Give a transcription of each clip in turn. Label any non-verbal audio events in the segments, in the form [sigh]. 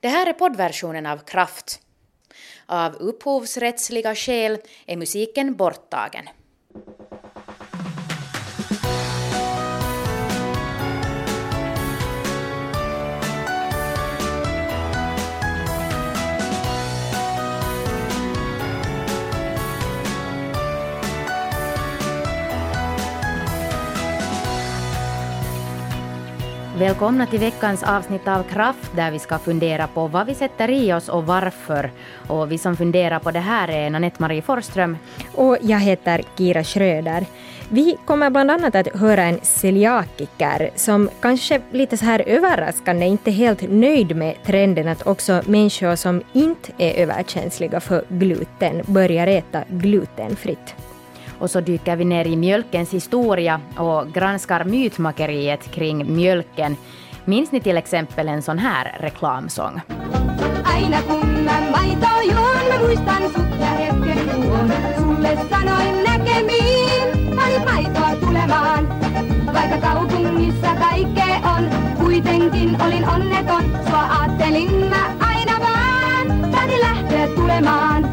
Det här är poddversionen av Kraft. Av upphovsrättsliga skäl är musiken borttagen. Välkomna till veckans avsnitt av Kraft där vi ska fundera på vad vi sätter i oss och varför. Och vi som funderar på det här är Nanette-Marie Forström. Och jag heter Kira Schröder. Vi kommer bland annat att höra en celiakiker som kanske lite så här överraskande inte helt nöjd med trenden att också människor som inte är överkänsliga för gluten börjar äta glutenfritt. Och så dyker vi ner i mjölkens historia och granskar mytmakeriet kring mjölken. Minns ni till exempel en sån här reklamsång? Aina kun mä maitoa juon, mä muistan sut ja hetken tuon. Sulle sanoin näkemiin, panit maitoa tulemaan. Vaikka kaupungissa kaikkea on, kuitenkin olin onneton. Sua aattelin mä aina vaan, päätin lähteä tulemaan.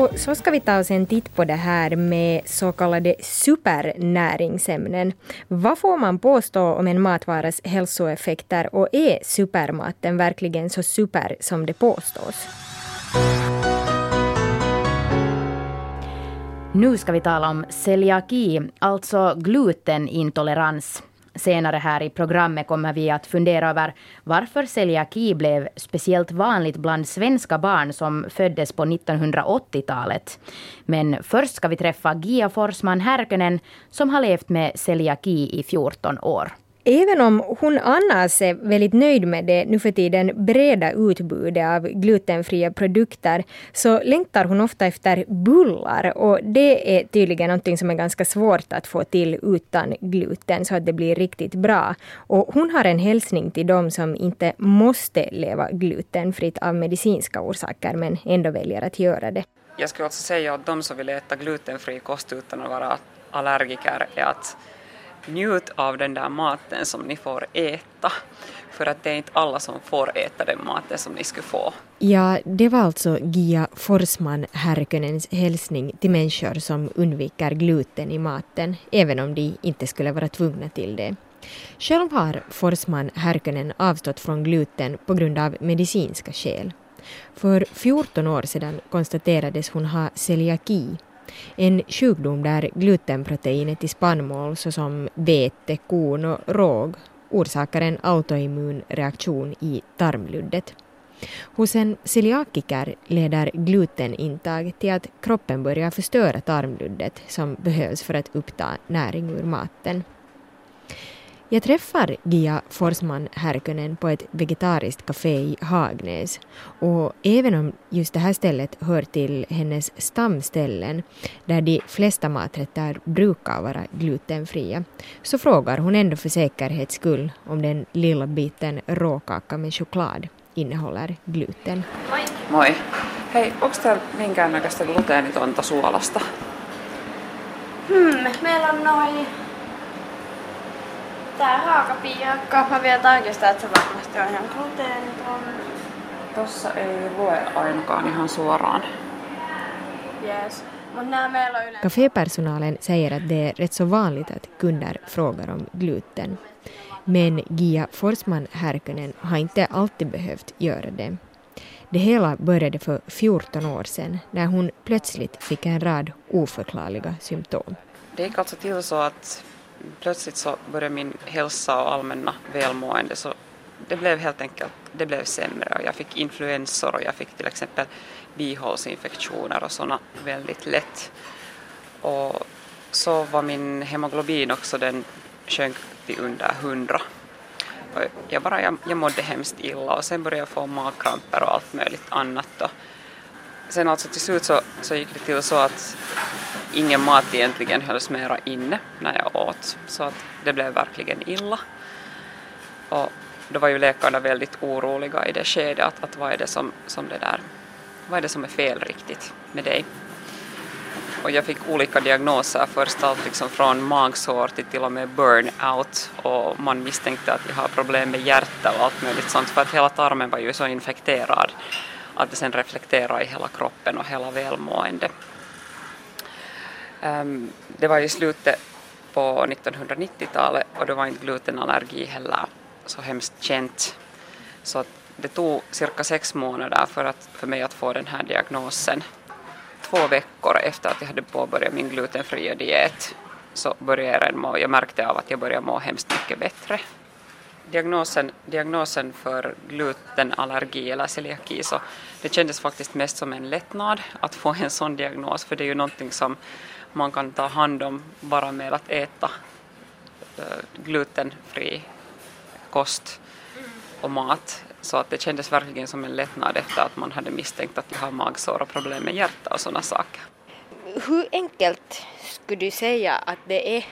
Och så ska vi ta oss en titt på det här med så kallade supernäringsämnen. Vad får man påstå om en matvaras hälsoeffekter och är supermaten verkligen så super som det påstås? Nu ska vi tala om celiaki, alltså glutenintolerans. Senare här i programmet kommer vi att fundera över varför celiaki blev speciellt vanligt bland svenska barn som föddes på 1980-talet. Men först ska vi träffa Gia Forsman Härkönen som har levt med celiaki i 14 år. Även om hon annars är väldigt nöjd med det nu för tiden breda utbudet av glutenfria produkter så längtar hon ofta efter bullar och det är tydligen något som är ganska svårt att få till utan gluten så att det blir riktigt bra. Och hon har en hälsning till de som inte måste leva glutenfritt av medicinska orsaker men ändå väljer att göra det. Jag skulle också säga att de som vill äta glutenfri kost utan att vara allergiker är att njut av den där maten som ni får äta. För att det är inte alla som får äta den maten som ni skulle få. Ja, det var alltså Gia Forsman Härkönens hälsning till människor som undviker gluten i maten, även om de inte skulle vara tvungna till det. Själv har Forsman Härkönen avstått från gluten på grund av medicinska skäl. För 14 år sedan konstaterades hon ha celiaki, en sjukdom där glutenproteinet i spannmål såsom vete, korn och råg orsakar en autoimmun reaktion i tarmluddet. Hos en celiakiker leder glutenintag till att kroppen börjar förstöra tarmluddet som behövs för att uppta näring ur maten. Jag träffar Gia Forsman Härkönen på ett vegetariskt café i Hagnäs och även om just det här stället hör till hennes stamställen där de flesta maträtter brukar vara glutenfria så frågar hon ändå för säkerhets skull om den lilla biten råkaka med choklad innehåller gluten. Moi! Moi! Hei, onko täällä minkäännäköistä gluteenitonta suolasta? Hmm, meillä on noin Tää haakapiirakka. Mä vielä tarkistan, että se varmasti on ihan gluteeniton. Tossa ei lue ainakaan ihan suoraan. Yes. Cafépersonalen säger att det är rätt så vanligt att kunder frågar om gluten. Men Gia Forsman Härkönen har inte alltid behövt göra det. Det hela började för 14 år sedan när hon plötsligt fick en rad oförklarliga symptom. Det gick alltså till så att plötsligt så började min hälsa och allmänna välmående så det blev helt enkelt det blev sämre och jag fick influensor och jag fick till exempel bihålsinfektioner och sådana väldigt lätt. Och så var min hemoglobin också, den sjönk till under 100. Och jag, bara, jag, jag mådde hemskt illa och sen började jag få magkramper och allt möjligt annat. Och sen alltså till slut så, så gick det till så att ingen mat egentligen hölls mera inne när jag åt, så att det blev verkligen illa. Och då var ju läkarna väldigt oroliga i det skedet att, att vad är det som, som det där, vad är det som är fel riktigt med dig? och jag fick olika diagnoser, först allt liksom från magsår till till och med burnout och man misstänkte att jag har problem med hjärta och allt möjligt sånt för att hela tarmen var ju så infekterad att det sen reflekterar i hela kroppen och hela välmående. Ehm, det var i slutet på 1990-talet och då var inte glutenallergi heller så hemskt känt. Så att det tog cirka sex månader för, att, för mig att få den här diagnosen. Två veckor efter att jag hade påbörjat min glutenfria diet så började jag må, jag märkte av att jag började må hemskt mycket bättre. Diagnosen, diagnosen för glutenallergi eller celiaki så det kändes faktiskt mest som en lättnad att få en sån diagnos för det är ju någonting som man kan ta hand om bara med att äta eh, glutenfri kost och mat. Så att det kändes verkligen som en lättnad efter att man hade misstänkt att jag har magsår och problem med hjärta och sådana saker. Hur enkelt skulle du säga att det är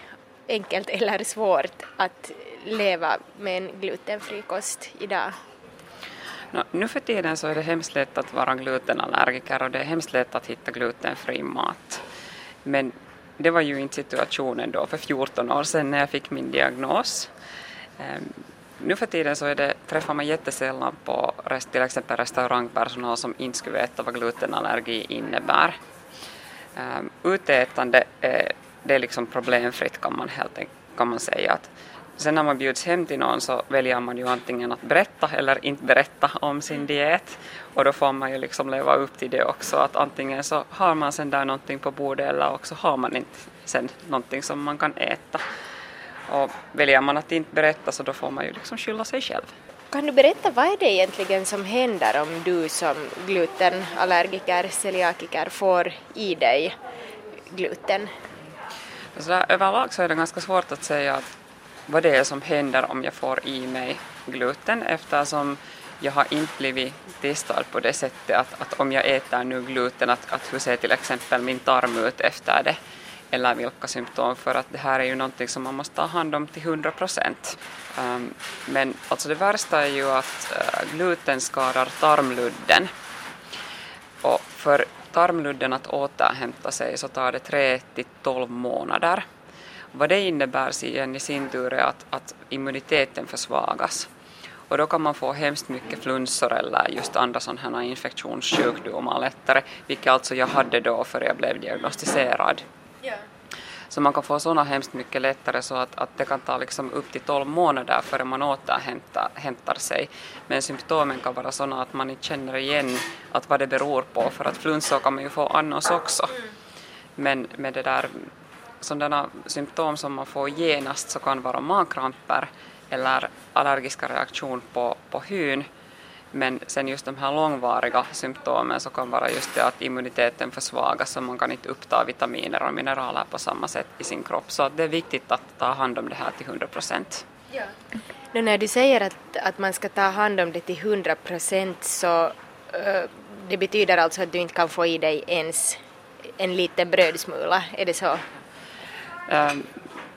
enkelt eller svårt att leva med en glutenfri kost idag? No, nu för tiden så är det hemskt lätt att vara glutenallergiker och det är hemskt lätt att hitta glutenfri mat. Men det var ju inte situationen då för 14 år sedan när jag fick min diagnos. Um, nu för tiden så är det, träffar man jättesällan på till exempel restaurangpersonal som inte skulle veta vad glutenallergi innebär. Ehm, um, utätande är, det är liksom problemfritt kan man, helt, kan man säga. Att sen när man bjuds hem till någon så väljer man ju antingen att berätta eller inte berätta om sin diet och då får man ju liksom leva upp till det också att antingen så har man sen där någonting på bordet eller också har man inte sen någonting som man kan äta. Och väljer man att inte berätta så då får man ju liksom skylla sig själv. Kan du berätta vad är det egentligen som händer om du som glutenallergiker, celiakiker får i dig gluten? Så där, överlag så är det ganska svårt att säga att vad det är som händer om jag får i mig gluten eftersom jag har inte blivit testad på det sättet att, att om jag äter nu gluten, att, att hur ser till exempel min tarm ut efter det? Eller vilka symptom? För att det här är ju någonting som man måste ta hand om till 100 procent. Um, men alltså det värsta är ju att eh, uh, gluten skadar tarmludden. Och för tarmludden att återhämta sig så tar det 3 till 12 månader. Vad det innebär igen i sin tur är att, att immuniteten försvagas och då kan man få hemskt mycket flunsor eller just andra sådana infektionssjukdomar lättare, vilket alltså jag hade då för jag blev diagnostiserad. Så man kan få sådana hemskt mycket lättare så att, att det kan ta liksom upp till 12 månader före man återhämtar sig. Men symptomen kan vara sådana att man inte känner igen att vad det beror på för att flunsor kan man ju få annars också. Men med det där sådana symptom som man får genast så kan vara magkramper eller allergiska reaktion på, på hyn men sen just de här långvariga symptomen så kan vara just det att immuniteten försvagas och man kan inte uppta vitaminer och mineraler på samma sätt i sin kropp. Så det är viktigt att ta hand om det här till 100 procent. Ja. Nu när du säger att, att man ska ta hand om det till 100 procent så uh, det betyder alltså att du inte kan få i dig ens en liten brödsmula, är det så? Um,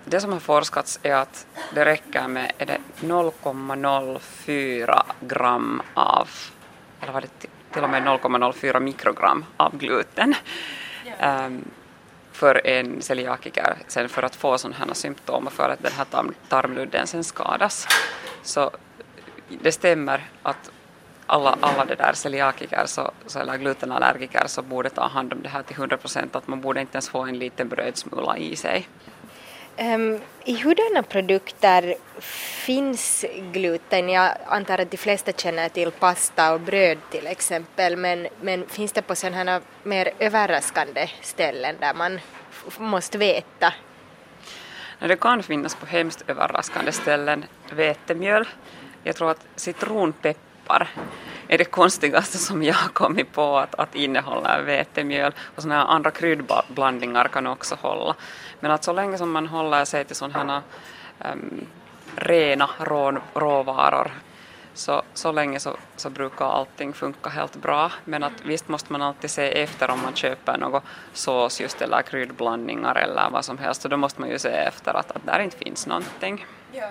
det som har forskats är att det räcker med 0,04 gram av, eller var det till och med 0,04 mikrogram av gluten um, för en celiakiker sen för att få sådana här symptom och för att den här tarmludden sen skadas. Så det stämmer att alla, alla det där celiakiker så, så, eller glutenallergiker så borde ta hand om det här till 100 procent, att man borde inte ens få en liten brödsmula i sig. Um, I hurdana produkter finns gluten? Jag antar att de flesta känner till pasta och bröd till exempel, men, men finns det på sådana mer överraskande ställen där man måste veta? Det kan finnas på hemskt överraskande ställen. Vetemjöl, jag tror att citronpeppar är det konstigaste som jag har kommit på att, att innehålla vetemjöl och sådana andra kryddblandningar kan också hålla. Men att så länge som man håller sig till sådana um, ehm, rena rå, råvaror så, så länge så, så brukar allting funka helt bra. Men att visst måste man alltid se efter om man köper något sås just eller kryddblandningar eller vad som helst. Så då måste man ju se efter att, att där inte finns någonting. Ja.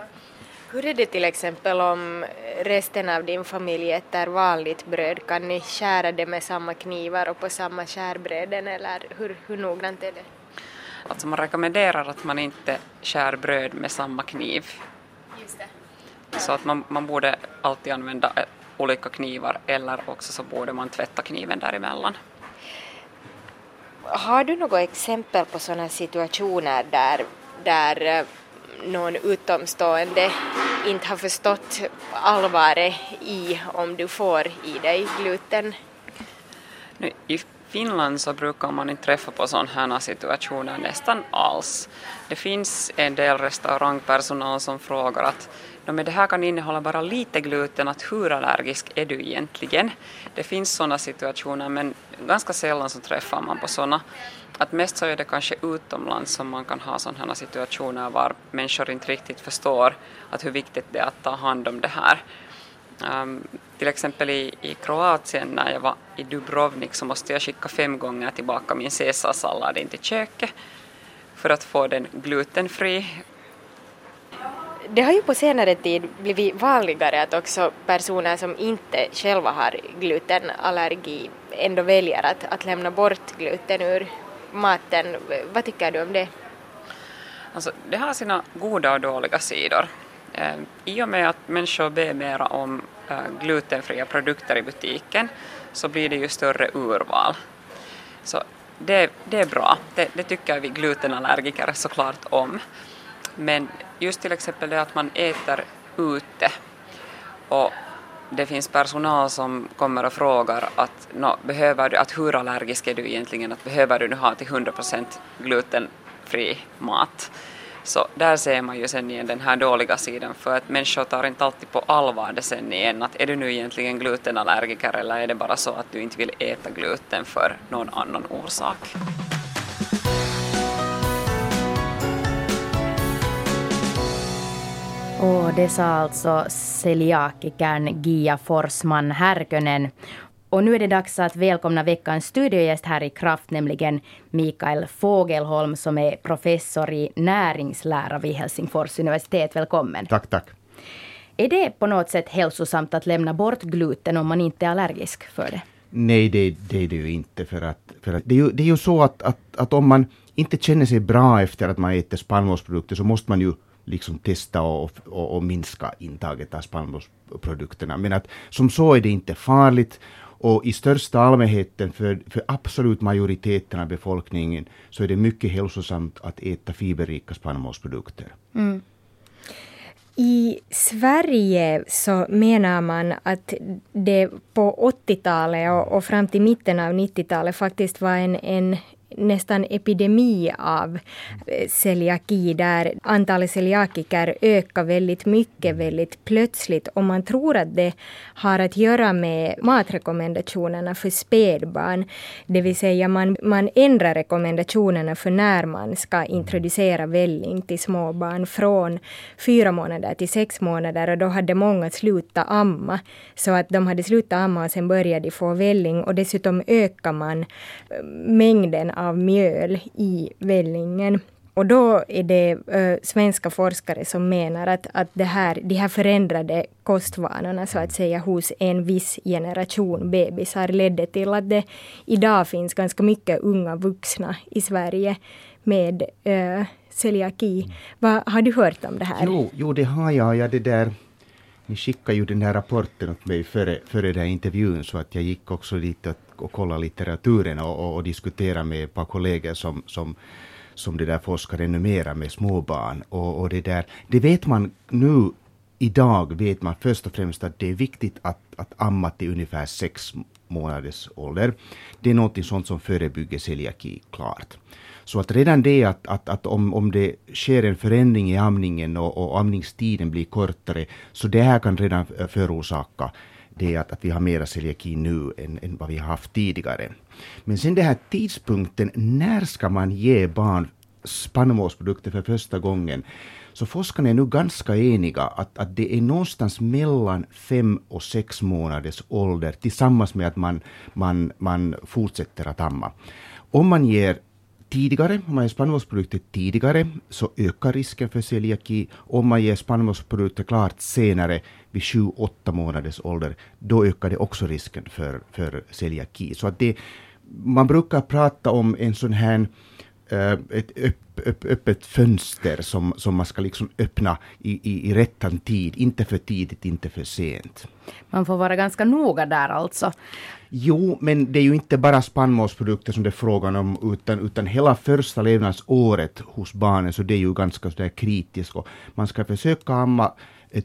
Hur är det till exempel om resten av din familj äter vanligt bröd? Kan ni skära det med samma knivar och på samma skärbräden eller hur, hur noggrant är det? Alltså man rekommenderar att man inte skär bröd med samma kniv. Just det. Så att man, man borde alltid använda eh, olika knivar eller också så borde man tvätta kniven däremellan. Har du något exempel på sådana situationer där, där eh, någon utomstående inte har förstått allvaret i om du får i dig gluten? Nu, I Finland så brukar man inte träffa på sådana här situationer nästan alls. Det finns en del restaurangpersonal som frågar att men det här kan innehålla bara lite gluten, att hur allergisk är du egentligen? Det finns sådana situationer men ganska sällan så träffar man på sådana. Att mest så är det kanske utomlands som man kan ha sådana situationer var människor inte riktigt förstår att hur viktigt det är att ta hand om det här. Um, till exempel i, i Kroatien när jag var i Dubrovnik så måste jag skicka fem gånger tillbaka min caesarsallad in till köket för att få den glutenfri. Det har ju på senare tid blivit vanligare att också personer som inte själva har glutenallergi ändå väljer att, att lämna bort gluten ur maten. Vad tycker du om det? Alltså, det har sina goda och dåliga sidor. Eh, I och med att människor ber mera om eh, glutenfria produkter i butiken så blir det ju större urval. Så det, det är bra, det, det tycker vi glutenallergiker såklart om. Men just till exempel det att man äter ute och det finns personal som kommer och frågar att, no, behöver du, att hur allergisk är du egentligen, att behöver du nu ha till 100% glutenfri mat? Så där ser man ju sen igen den här dåliga sidan för att människor tar inte alltid på allvar det sen igen att är du nu egentligen glutenallergiker eller är det bara så att du inte vill äta gluten för någon annan orsak? Och det sa alltså celiakikern Gia Forsman Härkönen. Och nu är det dags att välkomna veckans studiogäst här i Kraft, nämligen Mikael Fågelholm som är professor i näringslära vid Helsingfors universitet. Välkommen. Tack, tack. Är det på något sätt hälsosamt att lämna bort gluten om man inte är allergisk för det? Nej, det, det är det ju inte. För att, för att det, är ju, det är ju så att, att, att om man inte känner sig bra efter att man äter spannmålsprodukter så måste man ju liksom testa och, och, och minska intaget av spannmålsprodukterna. Men att som så är det inte farligt och i största allmänheten, för, för absolut majoriteten av befolkningen, så är det mycket hälsosamt att äta fiberrika spannmålsprodukter. Mm. I Sverige så menar man att det på 80-talet och, och, fram till mitten av 90-talet faktiskt var en, en nästan epidemi av eh, celiaki där antalet celiakiker ökar väldigt mycket väldigt plötsligt och man tror att det har att göra med matrekommendationerna för spädbarn. Det vill säga man, man ändrar rekommendationerna för när man ska introducera välling till småbarn från fyra månader till sex månader och då hade många slutat amma. Så att de hade slutat amma och sen började de få välling och dessutom ökar man eh, mängden av mjöl i vällingen. Och då är det äh, svenska forskare som menar att, att det här, de här förändrade kostvanorna så att säga hos en viss generation bebisar ledde till att det idag finns ganska mycket unga vuxna i Sverige med äh, celiaki. Va, har du hört om det här? Jo, jo det har jag. Ja, det där, ni skickade ju den här rapporten åt mig före, före den här intervjun så att jag gick också dit och och kolla litteraturen och, och, och diskutera med ett par kollegor som, som, som det där forskar ännu mera med småbarn. Och, och det, där, det vet man nu idag vet man först och främst att det är viktigt att, att amma till ungefär sex månaders ålder. Det är något sånt som förebygger celiaki, klart. Så att redan det att, att, att om, om det sker en förändring i amningen och, och amningstiden blir kortare, så det här kan redan förorsaka det är att, att vi har mera celiaki nu än, än vad vi har haft tidigare. Men sen den här tidpunkten, när ska man ge barn spannmålsprodukter för första gången? Så forskarna är nu ganska eniga att, att det är någonstans mellan fem och sex månaders ålder tillsammans med att man, man, man fortsätter att amma. Om man ger tidigare, om man ger spannmålsprodukter tidigare, så ökar risken för celiaki. Om man ger spannmålsprodukter klart senare, vid 7-8 månaders ålder, då ökar det också risken för, för celiaki. Så att det, man brukar prata om en sån här ett öpp, öpp, öppet fönster som, som man ska liksom öppna i, i, i rättan tid, inte för tidigt, inte för sent. Man får vara ganska noga där alltså. Jo, men det är ju inte bara spannmålsprodukter som det är frågan om, utan, utan hela första levnadsåret hos barnen, så det är ju ganska sådär kritiskt. Och man ska försöka amma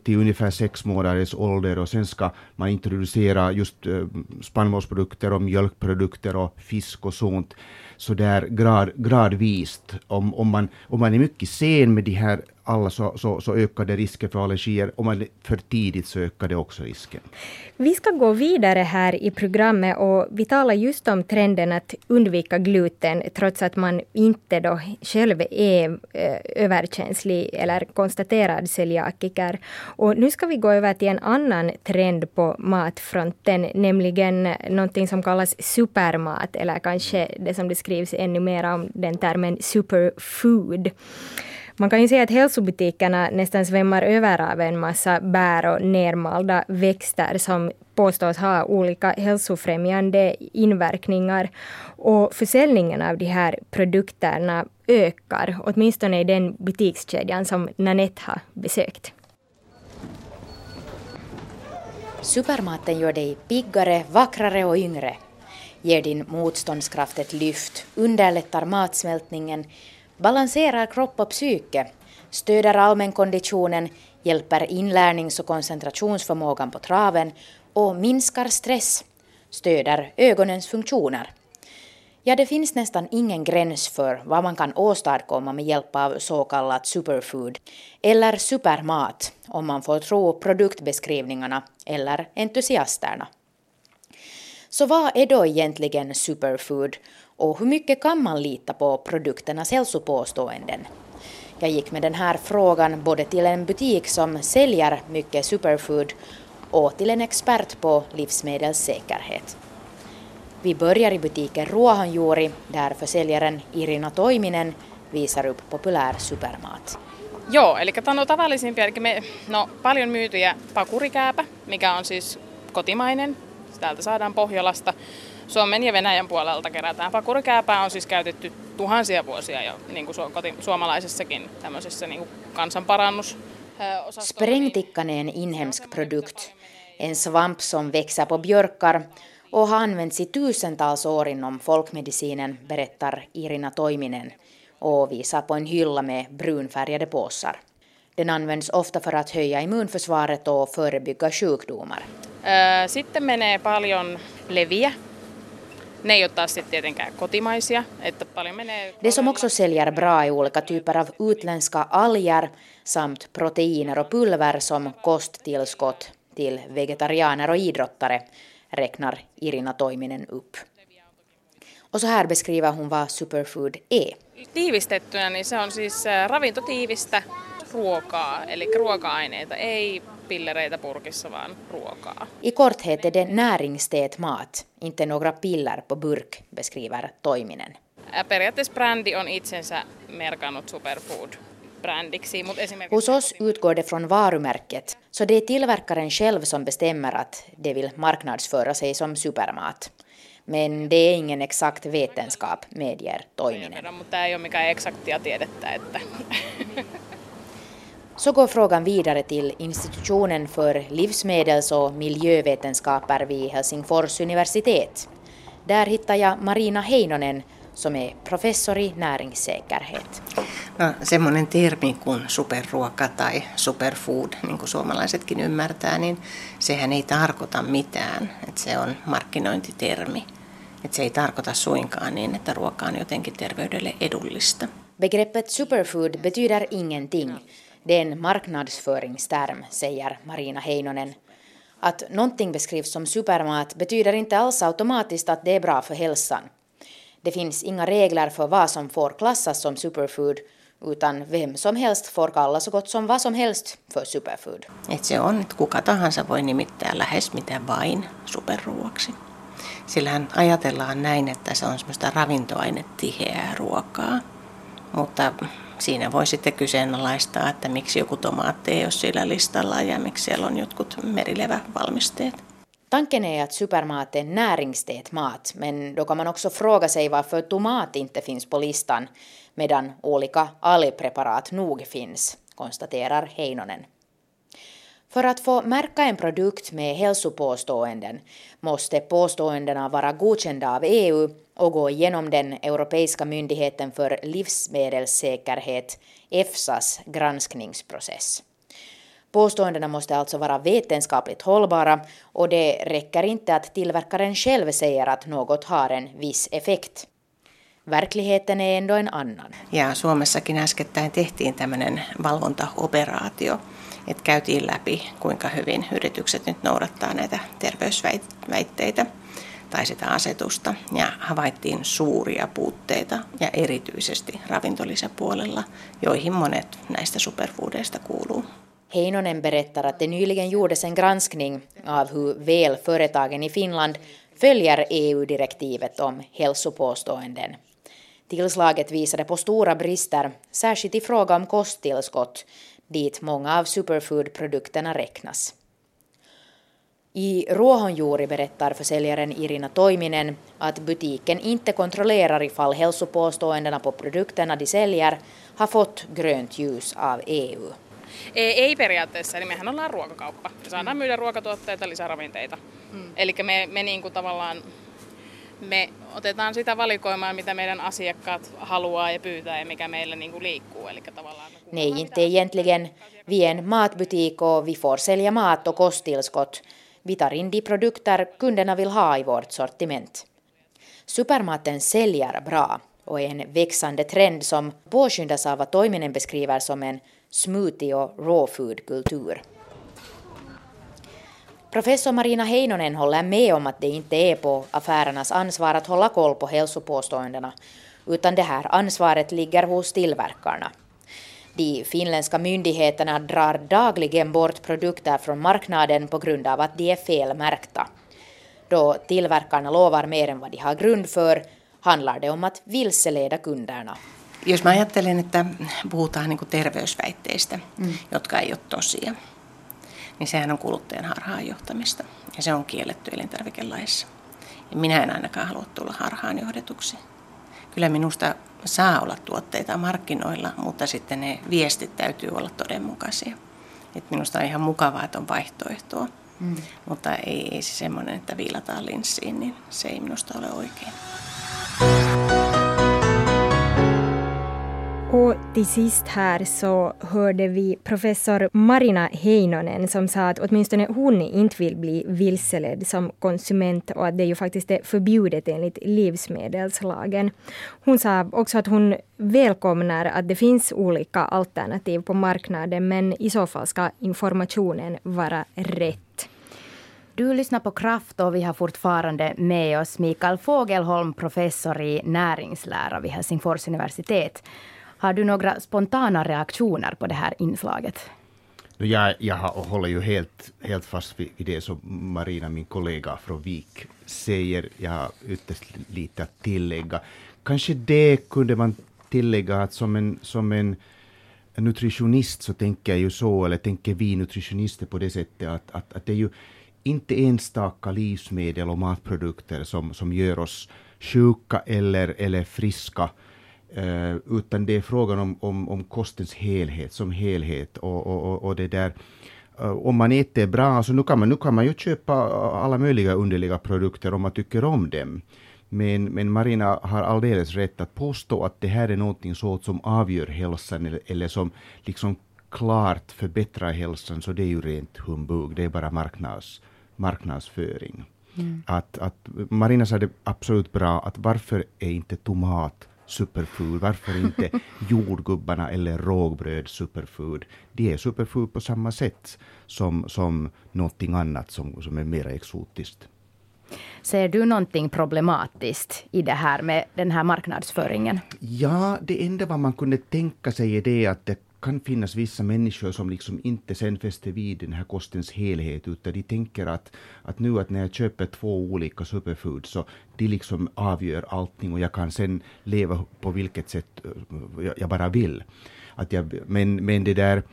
till ungefär sex månaders ålder och sen ska man introducera just uh, spannmålsprodukter och mjölkprodukter och fisk och sånt så där grad, gradvis. Om, om, man, om man är mycket sen med de här alla så, så, så ökar det risken för allergier. Om man för tidigt så ökar det också risken. Vi ska gå vidare här i programmet och vi talar just om trenden att undvika gluten trots att man inte då själv är eh, överkänslig eller konstaterad celiakiker. Och nu ska vi gå över till en annan trend på matfronten, nämligen någonting som kallas supermat eller kanske det som det skrivs ännu mer om den termen superfood. Man kan ju säga att hälsobutikerna nästan svämmar över av en massa bär och nermalda växter som påstås ha olika hälsofrämjande inverkningar. Och försäljningen av de här produkterna ökar, åtminstone i den butikskedjan som Nanette har besökt. Supermaten gör dig piggare, vackrare och yngre. Ger din motståndskraft ett lyft, underlättar matsmältningen, balanserar kropp och psyke, stöder allmänkonditionen, hjälper inlärnings och koncentrationsförmågan på traven och minskar stress, stöder ögonens funktioner. Ja, det finns nästan ingen gräns för vad man kan åstadkomma med hjälp av så kallat superfood, eller supermat om man får tro produktbeskrivningarna eller entusiasterna. Så vad är då egentligen superfood och hur mycket kan man lita på produkternas hälsopåståenden? Jag gick med den här frågan både till en butik som säljer mycket superfood och till en expert på livsmedelssäkerhet. Vi börjar i butiken Ruohonjuuri där försäljaren Irina Toiminen visar upp populär supermat. Joo, eli tämä on tavallisimpia, eli me, no, paljon myytyjä pakurikääpä, mikä on siis kotimainen, täältä saadaan Pohjolasta. Suomen ja Venäjän puolelta kerätään. Pakurikääpää on siis käytetty tuhansia vuosia jo niin kuin suomalaisessakin tämmöisessä niin kuin kansanparannus Sprängtickan inhemsk produkt, en svamp som växer på björkar och har använts i tusentals år inom folkmedicinen, berättar Irina Toiminen och visar på en hylla med brunfärgade påsar. Den används ofta för att höja immunförsvaret och förebygga sjukdomar. Sitten menee paljon leviä. Ne ei ole taas sitten tietenkään kotimaisia. Että paljon menee Det som också säljer bra är olika typer av utländska alger samt proteiner och pulver som kosttillskott till vegetarianer och idrottare, räknar Irina Toiminen upp. Och så här beskriver hon vad superfood är. Tiivistettynä niin se on siis ravintotiivistä ruokaa, eli ruoka-aineita, ei pillereitä purkissa, vaan ruokaa. I korthet är det näringstät mat, inte några piller på burk, beskriver Toiminen. Periaatteessa brändi on itsensä merkannut superfood brändiksi, mutta esimerkiksi... Hos oss utgår det från varumärket, så det är tillverkaren själv som bestämmer att det vill marknadsföra sig som supermat. Men det är ingen exakt vetenskap, medger Toiminen. Mutta tämä ei ole mikään eksaktia tiedettä, että [laughs] Så går frågan vidare till institutionen för livsmedels och miljövetenskaper vid Helsingfors universitet. Där hittar jag Marina Heinonen som är professor i näringssäkerhet. No, semmoinen termi kuin superruoka tai superfood, niin kuin suomalaisetkin ymmärtää, niin sehän ei tarkoita mitään. Että se on markkinointitermi. Että se ei tarkoita suinkaan niin, että ruoka on jotenkin terveydelle edullista. Begreppet superfood betyder ingenting. Det är en marknadsföringsterm, säger Marina Heinonen. Att någonting beskrivs som supermat betyder inte alls automatiskt att det är bra för hälsan. Det finns inga regler för vad som får klassas som superfood, utan vem som helst får kalla så gott som vad som helst för superfood. Et se on, että kuka tahansa voi nimittää lähes mitä vain superruoksi. Sillähän ajatellaan näin, että se on semmoista ravintoainetiheää ruokaa. Mutta siinä voi sitten kyseenalaistaa, että miksi joku tomaatti ei ole sillä listalla ja miksi siellä on jotkut merilevävalmisteet. Tanken är att supermat är näringstät mat, men då kan man också fråga sig varför tomat inte finns på listan, medan olika algpreparat nog finns, konstaterar Heinonen. För att få märka en produkt med hälsopåståenden måste påståendena vara godkända av EU och gå igenom den Europeiska myndigheten för livsmedelssäkerhet, EFSAs, granskningsprocess. Påståendena måste alltså vara vetenskapligt hållbara och det räcker inte att tillverkaren själv säger att något har en viss effekt. Verkligheten är ändå en annan. Ja Suomessakin äskettäin tehtiin tämmöinen valvontaoperaatio, että käytiin läpi, kuinka hyvin yritykset nyt noudattaa näitä terveysväitteitä tai sitä asetusta. Ja havaittiin suuria puutteita ja erityisesti ravintolisäpuolella, joihin monet näistä superfoodeista kuuluu. Heinonen berättar att det nyligen gjordes en granskning av hur väl företagen i Finland följer EU-direktivet om hälsopåståenden. Tillslaget visade på stora brister, särskilt i fråga om kosttillskott, dit många av superfoodprodukterna räknas. I Ruohonjuuri berättar försäljaren Irina Toiminen att butiken inte kontrollerar ifall hälsopåståendena på produkterna de säljer har fått grönt ljus av EU. Ei, ei periaatteessa, eli mehän ollaan ruokakauppa. Me saadaan myydä ruokatuotteita, lisäravinteita. Mm. Eli me, me niin kuin tavallaan me otetaan sitä valikoimaa, mitä meidän asiakkaat haluaa ja pyytää ja mikä meillä niin kuin liikkuu. Eli tavallaan Nej, inte egentligen. Vi är en matbutik och vi får sälja mat och kosttillskott. Vi tar in de produkter kunderna vill ha i vårt sortiment. Supermaten säljer bra och är en växande trend som påskyndas av vad Toiminen beskriver som en smoothie och raw food-kultur. Professor Marina Heinonen håller med om att det inte är på affärernas ansvar att hålla koll på hälsopåståendena, utan det här ansvaret ligger hos tillverkarna. De finländska myndigheterna drar dagligen bort produkter från marknaden på grund av att de är felmärkta. Då tillverkarna lovar mer än vad de har grund för handlar det om att vilseleda kunderna. Jos mä ajattelen, että puhutaan niin terveysväitteistä, mm. jotka ei ole tosia, niin sehän on kuluttajan harhaanjohtamista ja se on kielletty elintarvikelaissa. Ja minä en ainakaan halua tulla harhaan johdetuksi. Kyllä minusta saa olla tuotteita markkinoilla, mutta sitten ne viestit täytyy olla todenmukaisia. Et minusta on ihan mukavaa, että on vaihtoehtoa, mm. mutta ei, ei se semmoinen, että viilataan linssiin, niin se ei minusta ole oikein. Och till sist här så hörde vi professor Marina Heinonen som sa att åtminstone hon inte vill bli vilseledd som konsument och att det ju faktiskt är förbjudet enligt livsmedelslagen. Hon sa också att hon välkomnar att det finns olika alternativ på marknaden men i så fall ska informationen vara rätt. Du lyssnar på Kraft och vi har fortfarande med oss Mikael Fågelholm, professor i näringslära vid Helsingfors universitet. Har du några spontana reaktioner på det här inslaget? Jag, jag håller ju helt, helt fast vid det som Marina, min kollega från Vik, säger. Jag har ytterst lite att tillägga. Kanske det kunde man tillägga att som en, som en nutritionist så tänker jag ju så, eller tänker vi nutritionister på det sättet att, att, att det är ju inte enstaka livsmedel och matprodukter som, som gör oss sjuka eller, eller friska, Uh, utan det är frågan om, om, om kostens helhet som helhet. Och, och, och det där, uh, om man äter bra, så nu kan, man, nu kan man ju köpa alla möjliga underliga produkter om man tycker om dem. Men, men Marina har alldeles rätt att påstå att det här är någonting så som avgör hälsan eller, eller som liksom klart förbättrar hälsan, så det är ju rent humbug. Det är bara marknads, marknadsföring. Mm. Att, att Marina sa det absolut bra, att varför är inte tomat superfood? Varför inte [laughs] jordgubbarna eller rågbröd superfood? De är superfood på samma sätt som, som någonting annat som, som är mer exotiskt. Ser du någonting problematiskt i det här med den här marknadsföringen? Ja, det enda vad man kunde tänka sig är det att det kan finnas vissa människor som liksom inte sen fäster vid den här kostens helhet, utan de tänker att, att nu att när jag köper två olika superfoods så de liksom avgör allting och jag kan sen leva på vilket sätt eh, jag, bara vill. Att jag, men, men det där,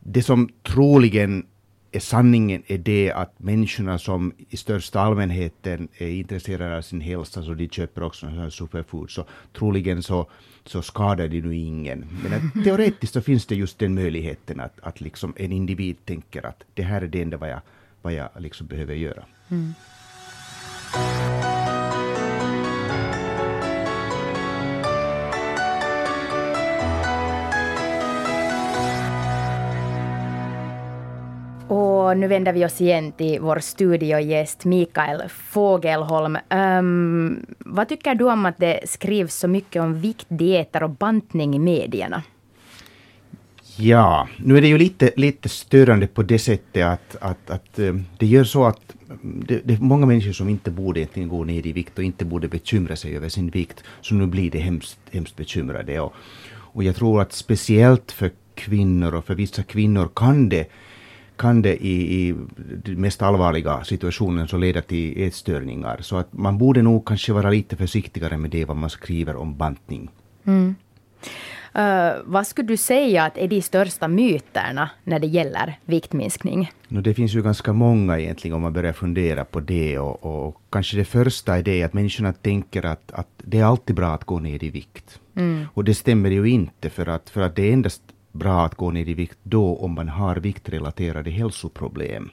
det som troligen är sanningen är det att människorna som i största allmänheten är intresserade av sin hälsa, så de köper också superfoods. superfood, så troligen så, så skadar det nu ingen. Men att teoretiskt så finns det just den möjligheten att, att liksom en individ tänker att det här är det enda vad jag, vad jag liksom behöver göra. Mm. Och nu vänder vi oss igen till vår studiogäst Mikael Fågelholm. Um, ehm, vad tycker du om att det skrivs så mycket om viktdieter och bantning i medierna? Ja, nu är det ju lite, lite störande på det sättet att, att, att eh, det gör så att det, det, är många människor som inte borde egentligen gå ner i vikt och inte borde bekymra sig över sin vikt, så nu blir det hemskt, hemskt bekymrade. Och, och jag tror att speciellt för kvinnor och för vissa kvinnor kan det kan det i, i mest allvarliga situationen så leda till ätstörningar. Så att man borde nog kanske vara lite försiktigare med det vad man skriver om bantning. Mm. Uh, vad skulle du säga att är de största myterna när det gäller viktminskning? No, det finns ju ganska många egentligen om man börjar fundera på det. Och, och kanske det första är det att människorna tänker att, att det är alltid bra att gå ner i vikt. Mm. Och det stämmer ju inte för att, för att det är endast bra att gå ner i vikt då om man har viktrelaterade hälsoproblem.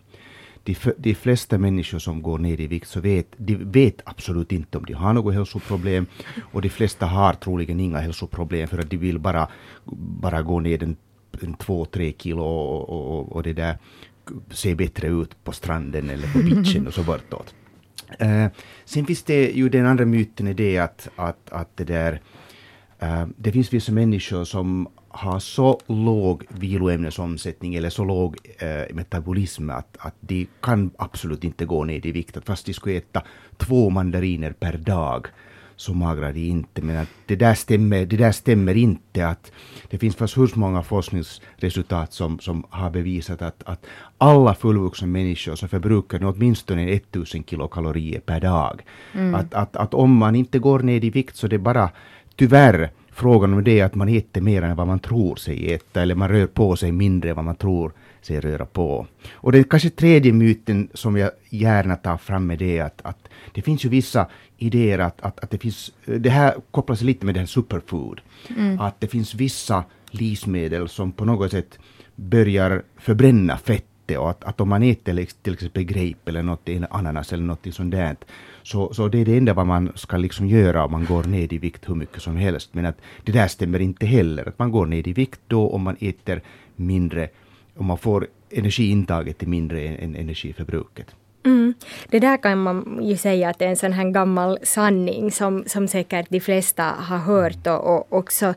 De, de flesta människor som går ner i vikt så vet, de vet absolut inte om de har något hälsoproblem och de flesta har troligen inga hälsoproblem för att de vill bara, bara gå ner en, en två, tre kilo och, och, och det där se bättre ut på stranden eller på beachen och så bortåt. Uh, sen finns det ju den andra myten är det att, att, att det där uh, det finns vissa människor som har så låg viloämnesomsättning eller så låg eh, metabolism att, att de kan absolut inte gå ner i vikt. Att fast de skulle äta två mandariner per dag så magrar de inte. Men att det, där stämmer, det där stämmer inte. att Det finns fast hur många forskningsresultat som, som har bevisat att, att alla fullvuxna människor så förbrukar åtminstone 1000 kilokalorier per dag. Mm. Att, att, att om man inte går ner i vikt så det bara tyvärr frågan om det är att man äter mer än vad man tror sig äta, eller man rör på sig mindre än vad man tror sig röra på. Och den kanske tredje myten som jag gärna tar fram med det är att, att det finns ju vissa idéer att, att, att det finns, det här kopplas lite med här superfood, mm. att det finns vissa livsmedel som på något sätt börjar förbränna fett och att, att om man äter till exempel grape eller något, ananas eller något sånt där, så, så det är det enda vad man ska liksom göra om man går ner i vikt hur mycket som helst. Men att det där stämmer inte heller. Att man går ner i vikt då om man äter mindre, om man får energiintaget är mindre än energiförbruket. Mm. Det där kan man ju säga att det är en sån här gammal sanning som, som säkert de flesta har hört och, och också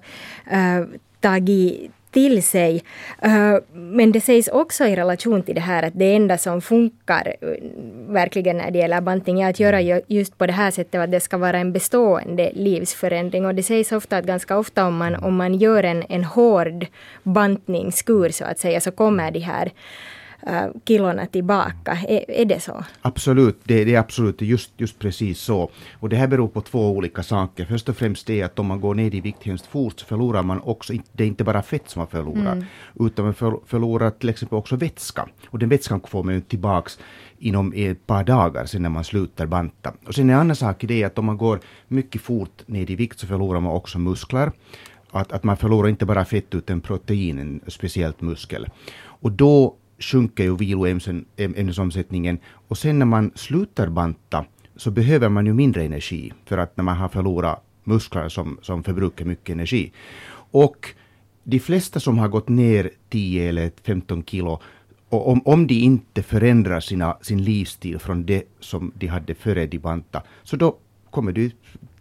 äh, tagit till sig. Eh, men det sägs också i relation till det här att det enda som funkar eh, verkligen när det gäller bantning är att göra just på det här sättet att det ska vara en bestående livsförändring. Och det sägs ofta att ganska ofta om man, om man gör en, en hård bantningskur så att säga så kommer de här uh, kilorna tillbaka. Är, är det så? Absolut, det, det, är absolut just, just precis så. Och det här beror på två olika saker. Först och främst det att om man går ner i vikt hemskt fort så förlorar man också, det är inte bara fett som man förlorar, mm. utan man förlorar till exempel också vätska. Och den vätskan får man ju tillbaks inom ett par dagar sen när man slutar banta. Och sen en annan sak är det att om man går mycket fort ner i vikt så förlorar man också muskler. Att, att man förlorar inte bara fett utan protein, speciellt muskel. Och då sjunker ju viloämnesomsättningen och sen när man slutar banta så behöver man ju mindre energi för att när man har förlorat muskler som, som förbrukar mycket energi. Och de flesta som har gått ner 10 eller 15 kilo och om, om de inte förändrar sina, sin livsstil från det som de hade före de banta, så då kommer du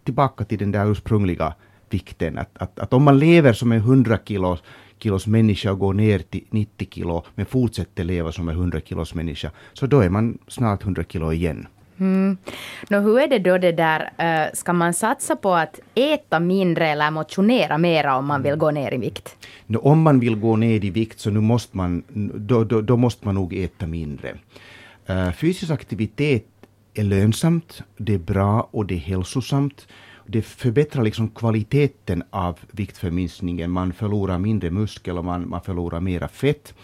tillbaka till den där ursprungliga vikten. Att, att, att om man lever som en 100 kilos kilos människa och går ner till 90 kilo men fortsätter leva som en 100 kilos människa, så då är man snart 100 kilo igen. Mm. Nå, hur är det då det där, uh, ska man satsa på att äta mindre eller motionera mera om man vill gå ner i vikt? No, om man vill gå ner i vikt så nu måste man, då, då, då måste man nog äta mindre. Uh, fysisk aktivitet är lönsamt, det är bra och det är hälsosamt. Det förbättrar liksom kvaliteten av viktförminskningen. Man förlorar mindre muskel och man, man förlorar mera fett.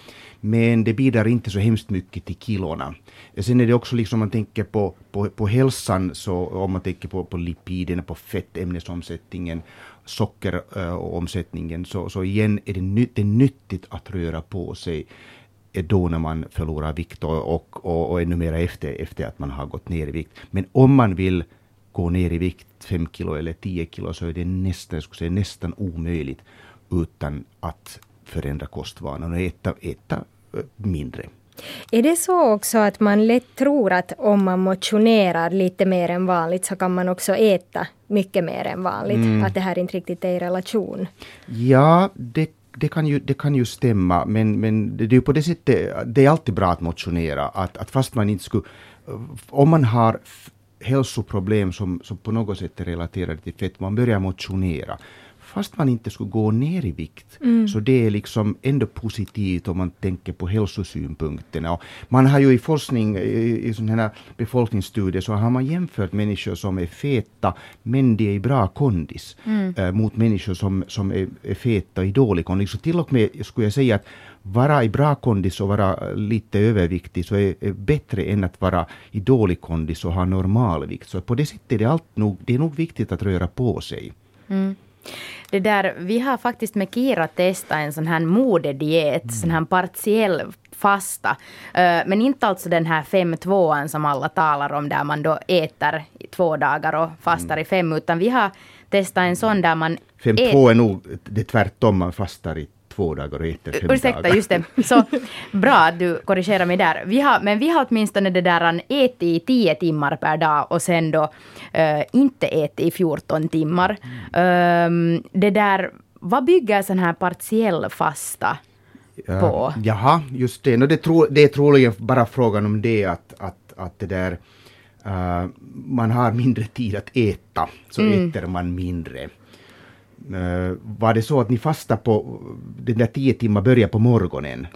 Men det bidrar inte så hemskt mycket till kilona. Sen är det också liksom om man tänker på, på, på hälsan, så om man tänker på, på lipiderna, på fettämnesomsättningen, sockeromsättningen, så, så igen är det, ny, det är nyttigt att röra på sig då när man förlorar vikt och, och, och, och ännu mer efter, efter att man har gått ner i vikt. Men om man vill gå ner i vikt 5 kilo eller 10 kilo så är det nästan, jag skulle säga, nästan omöjligt utan att förändra kostvanorna och äta, äta mindre. Är det så också att man lätt tror att om man motionerar lite mer än vanligt så kan man också äta mycket mer än vanligt? Mm. Att det här inte riktigt är i relation? Ja, det, det, kan, ju, det kan ju stämma, men, men det är på det sättet, det är alltid bra att motionera. Att, att fast man inte skulle, om man har hälsoproblem som, som på något sätt är relaterade till fett, man börjar motionera fast man inte skulle gå ner i vikt. Mm. Så det är liksom ändå positivt om man tänker på hälsosynpunkterna. Och man har ju i forskning, i, i sådana här befolkningsstudier, så har man jämfört människor som är feta, men de är i bra kondis, mm. äh, mot människor som, som är, är feta i dålig kondis. Så till och med skulle jag säga att vara i bra kondis och vara lite överviktig så är, är bättre än att vara i dålig kondis och ha normalvikt. Så på det sättet är det, allt nog, det är nog viktigt att röra på sig. Mm. Det där, vi har faktiskt med Kira testat en sån här modediet, mm. sån här partiell fasta. Uh, men inte alltså den här 5-2 som alla talar om där man då äter i två dagar och fastar mm. i fem, utan vi har testat en sån där man... 5-2 är nog det tvärtom, man fastar i två dagar och äter fem Ursäkta, just det. Så bra att du korrigerar mig där. Vi har, men vi har åtminstone det där ätit i tio timmar per dag och sen då uh, inte ätit i 14 timmar. Mm. Um, det där, vad bygger sån här partiell fasta på? jaha, just det. No, det, tro, det är troligen bara frågan om det att, att, att det där uh, man har mindre tid att äta, så mm. äter man mindre. Eh, var det så att ni fastade på den där tio timmar började på morgonen?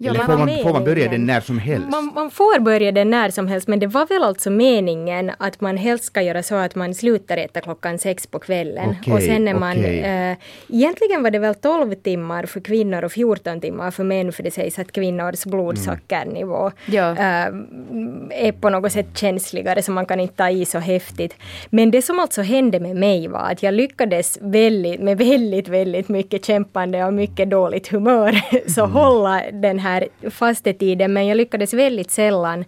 Ja, Eller får man, får man börja den när som helst? Man, man, får börja den när som helst, men det var väl alltså meningen att man helst ska göra så att man slutar äta klockan sex på kvällen. Okay, och sen är man... Okay. Äh, egentligen var det väl 12 timmar för kvinnor och 14 timmar för män, för det sägs att kvinnors blodsockernivå mm. ja. äh, är på något sätt känsligare, så man kan inte ta i så häftigt. Men det som alltså hände med mig var att jag lyckades väldigt, med väldigt, väldigt mycket kämpande och mycket dåligt humör, [laughs] så mm. hålla den här här fastetiden men jag lyckades väldigt sällan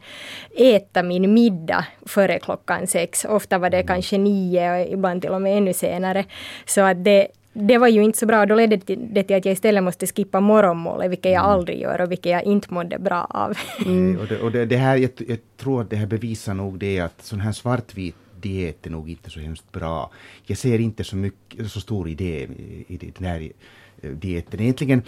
äta min middag före klockan sex. Ofta var det kanske nio och ibland till och med ännu senare. Så att det, det var ju inte så bra. Då ledde det till att jag istället måste skippa morgonmålet, vilket jag mm. aldrig gör och vilket jag inte mådde bra av. [laughs] Mm. Och, det, och det, det, här, jag, jag, tror att det här bevisar nog det att sån här svartvit diet är nog inte så hemskt bra. Jag ser inte så, mycket, så stor idé i, den här eh, dieten. Egentligen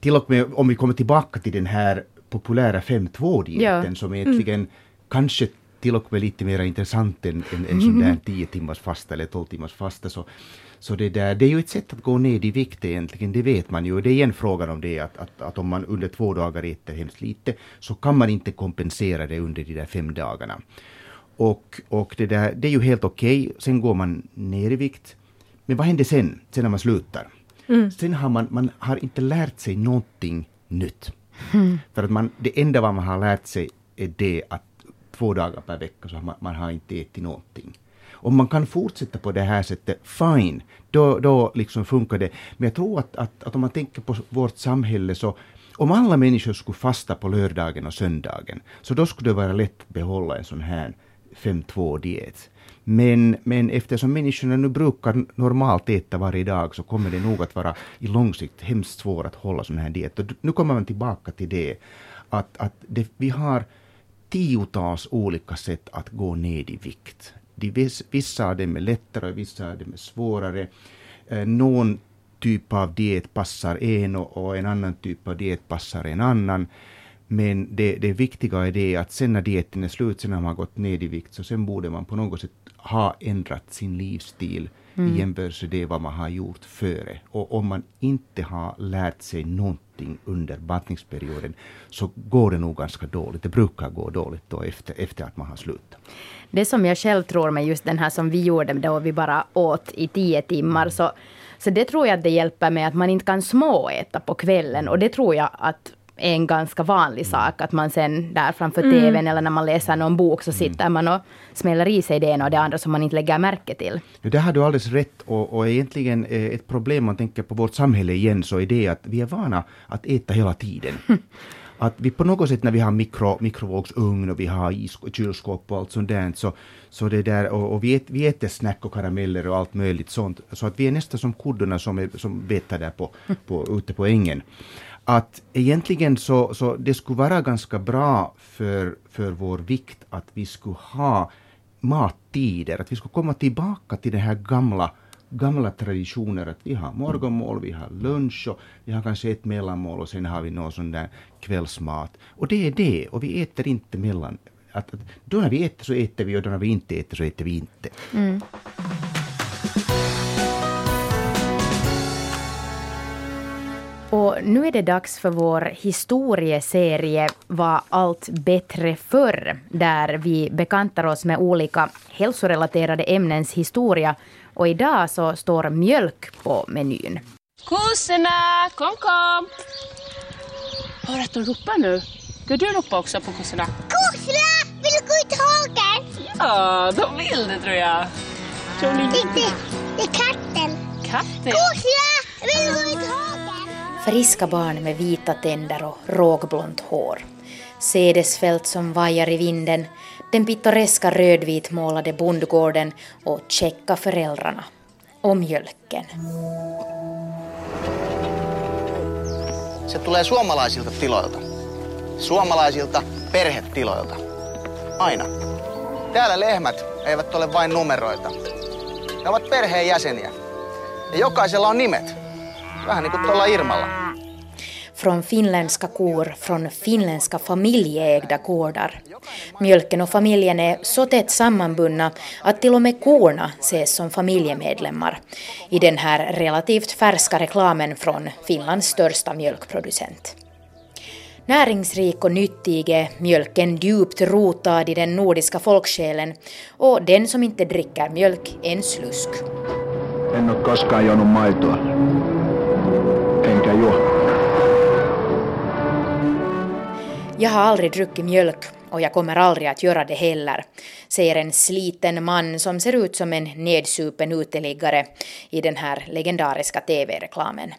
till och med om vi kommer tillbaka till den här populära 5-2-dieten ja. som egentligen mm. kanske till och med lite mer intressant än, än sån där 10 timmars fasta eller 12 timmars fasta. Så, så det, där, det är ju ett sätt att gå ner i vikt egentligen, det vet man ju. Det är igen frågan om det att, att, att om man under två dagar äter hemskt lite så kan man inte kompensera det under de där fem dagarna. Och, och det, där, det är ju helt okej, okay. sen går man ner i vikt. Men vad händer sen, sen när man slutar? Mm. Sen har man, man har inte lärt sig någonting nytt. Mm. För att man, det enda vad man har lärt sig är det att två dagar per vecka så har man, man har inte ätit någonting. Om man kan fortsätta på det här sättet, fine, då, då liksom funkar det. Men jag tror att, att, att om man tänker på vårt samhälle så om alla människor skulle fasta på lördagen och söndagen, så då skulle det vara lätt att behålla en sån här 5-2-diet. Men, men eftersom människorna nu brukar normalt äta varje dag så kommer det nog att vara i lång sikt hemskt svårt att hålla sådana här diet. Och nu kommer man tillbaka till det att, att det, vi har tiotals olika sätt att gå ner i vikt. De, vissa av dem är lättare och vissa av dem är svårare. Eh, någon typ av diet passar en och, och en annan typ av diet passar en annan. Men det, det viktiga är det att sen när dieten är slut, sen när man har gått ned i vikt, så sen borde man på något sätt ha ändrat sin livsstil mm. i jämförelse med vad man har gjort före. Och om man inte har lärt sig någonting under bantningsperioden så går det nog ganska dåligt. Det brukar gå dåligt då efter, efter att man har slutat. Det som jag själv tror med just den här som vi gjorde då vi bara åt i tio timmar så, så det tror jag att det hjälper med att man inte kan småäta på kvällen och det tror jag att är en ganska vanlig mm. sak, att man sen där framför mm. TVn eller när man läser någon bok så sitter mm. man och smäller i sig det ena och det andra som man inte lägger märke till. Det har du alldeles rätt och, och egentligen eh, ett problem man tänker på vårt samhälle igen så är det att vi är vana att äta hela tiden. [laughs] att vi på något sätt när vi har mikro, mikrovågsugn och vi har is, kylskåp och allt sånt där, så, så det där, och, och vi, äter, vi äter snack och karameller och allt möjligt sånt, så att vi är nästan som kuddorna som, är, som betar där på, på, ute på ängen att egentligen så, så det skulle vara ganska bra för, för vår vikt att vi skulle ha mattider, att vi skulle komma tillbaka till den här gamla gamla traditioner att vi har morgonmål, vi har lunch och vi har kanske ett mellanmål och sen har vi någon sån där kvällsmat. Och det är det, och vi äter inte mellan. Att, att, då när vi äter så äter vi och då när vi inte äter så äter vi inte. Mm. Och nu är det dags för vår historieserie Var allt bättre förr? Där vi bekantar oss med olika hälsorelaterade ämnens historia. Och idag så står mjölk på menyn. Kossorna, kom kom! Hör att de ropar nu. Ska du ropa också på kossorna? Kossorna, vill du gå ut i hagen? Ja, de vill det tror jag. Tror ni? Det, det är katten. Katten? Kossorna, vill du gå ut i hagen? Friska barn med vita tänder och rågblont hår. Sädesfält som vajar i vinden, den pittoreska rödvitmålade bondgården och checka föräldrarna. Och mjölken. Se tulee suomalaisilta tiloilta. Suomalaisilta perhetiloilta. Aina. Täällä lehmät eivät ole vain numeroita. Ne ovat perheen jäseniä. Ja jokaisella on nimet. Vähän niin kuin tuolla Irmalla. Från finländska kor från finländska familjeägda gårdar. Mjölken och familjen är så tätt sammanbundna att till och med korna ses som familjemedlemmar i den här relativt färska reklamen från Finlands största mjölkproducent. Näringsrik och nyttig är mjölken djupt rotad i den nordiska folksjälen och den som inte dricker mjölk är en slusk. En ole koskaan juonut maitoa enkä juo. Jag har aldrig druckit mjölk och jag kommer aldrig att göra det heller, säger en sliten man som ser ut som en nedsupen uteliggare i den här legendariska TV-reklamen.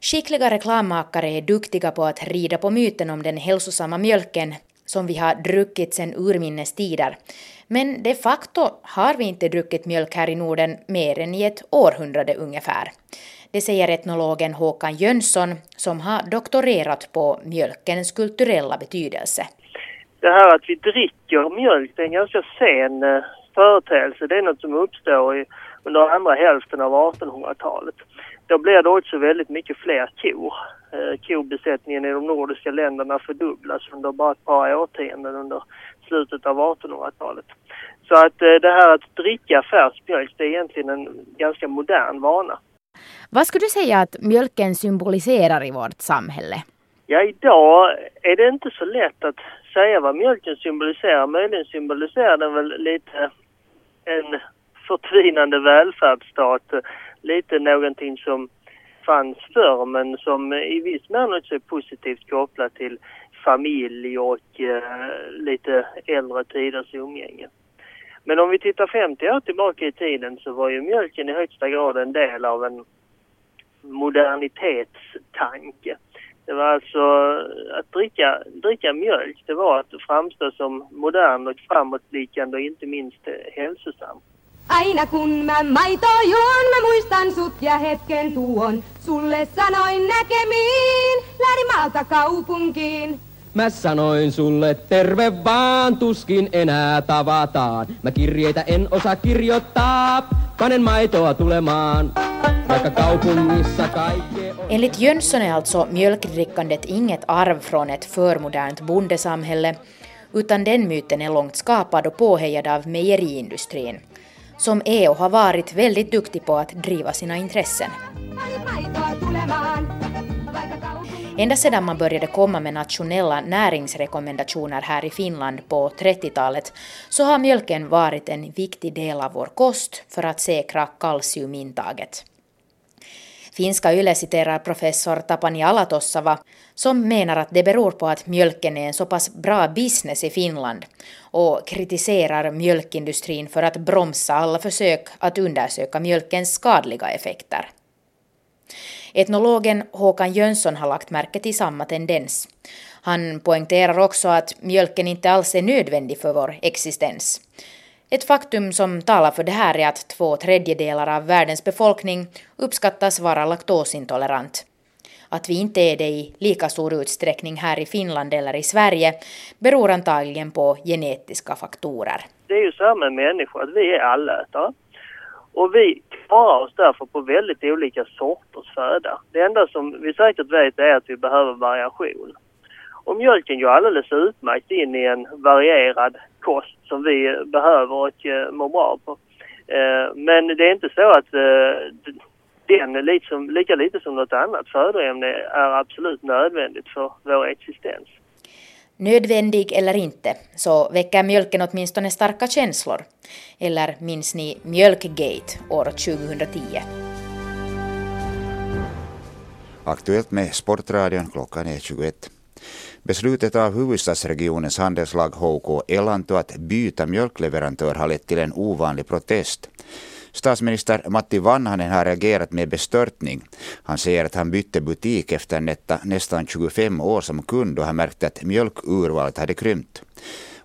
Skickliga reklammakare är duktiga på att rida på myten om den hälsosamma mjölken som vi har druckit sedan urminnes tider. Men de facto har vi inte druckit mjölk här i Norden mer än i ett århundrade ungefär. Det säger etnologen Håkan Jönsson som har doktorerat på mjölkens kulturella betydelse. Det här att vi dricker mjölk, det är en ganska sen eh, företeelse. Det är något som uppstår under andra hälften av 1800-talet. Då blir det också väldigt mycket fler kor. Eh, Kobesättningen i de nordiska länderna fördubblas under bara ett par årtionden under slutet av 1800-talet. Så att eh, det här att dricka färsk mjölk, det är egentligen en ganska modern vana. Vad skulle du säga att mjölken symboliserar i vårt samhälle? Ja, idag är det inte så lätt att säga vad mjölken symboliserar. Möjligen symboliserar den väl lite en förtvinande välfärdsstat. Lite någonting som fanns förr men som i viss mån också är positivt kopplat till familj och eh, lite äldre tiders umgänge. Men om vi tittar 50 år tillbaka i tiden så var ju mjölken i högsta grad en del av en modernitetstanke. Det var alltså att dricka, dricka mjölk, det var att framstå som modern och framåtblickande och inte minst eh, hälsosam. Aina kun mä maito juon, mä muistan sut ja hetken tuon. Sulle sanoin näkemiin, lähdin maalta kaupunkiin. Mä sanoin sulle terve vaan, tuskin enää tavataan. Mä kirjeitä en osaa kirjoittaa, panen maitoa tulemaan. Vaikka kaupungissa kaikkea on... Enligt Jönsson är alltså mjölkdrickandet inget arv från ett förmodernt bondesamhälle, utan den myten är långt skapad och påhejad av mejeriindustrin, som är och har varit väldigt duktig på att driva sina intressen. Ända sedan man började komma med nationella näringsrekommendationer här i Finland på 30-talet så har mjölken varit en viktig del av vår kost för att säkra kalciumintaget. Finska Yle citerar professor Tapani Alatossava som menar att det beror på att mjölken är en så pass bra business i Finland och kritiserar mjölkindustrin för att bromsa alla försök att undersöka mjölkens skadliga effekter. Etnologen Håkan Jönsson har lagt märke till samma tendens. Han poängterar också att mjölken inte alls är nödvändig för vår existens. Ett faktum som talar för det här är att två tredjedelar av världens befolkning uppskattas vara laktosintolerant. Att vi inte är det i lika stor utsträckning här i Finland eller i Sverige beror antagligen på genetiska faktorer. Det är ju så här med människor att vi är allätare. Och vi klarar oss därför på väldigt olika sorters föda. Det enda som vi säkert vet är att vi behöver variation. Och mjölken går alldeles utmärkt in i en varierad kost som vi behöver och eh, mår bra på. Eh, men det är inte så att eh, den, liksom, lika lite som något annat födoämne, är absolut nödvändigt för vår existens. Nödvändig eller inte, så väcker mjölken åtminstone starka känslor. Eller minns ni Mjölkgate år 2010? Aktuellt med Sportradion, klockan är 21. Beslutet av huvudstadsregionens handelslag HK Elanto att byta mjölkleverantör har lett till en ovanlig protest. Statsminister Matti Vanhanen har reagerat med bestörtning. Han säger att han bytte butik efter netta, nästan 25 år som kund och har märkt att mjölkurvalet hade krympt.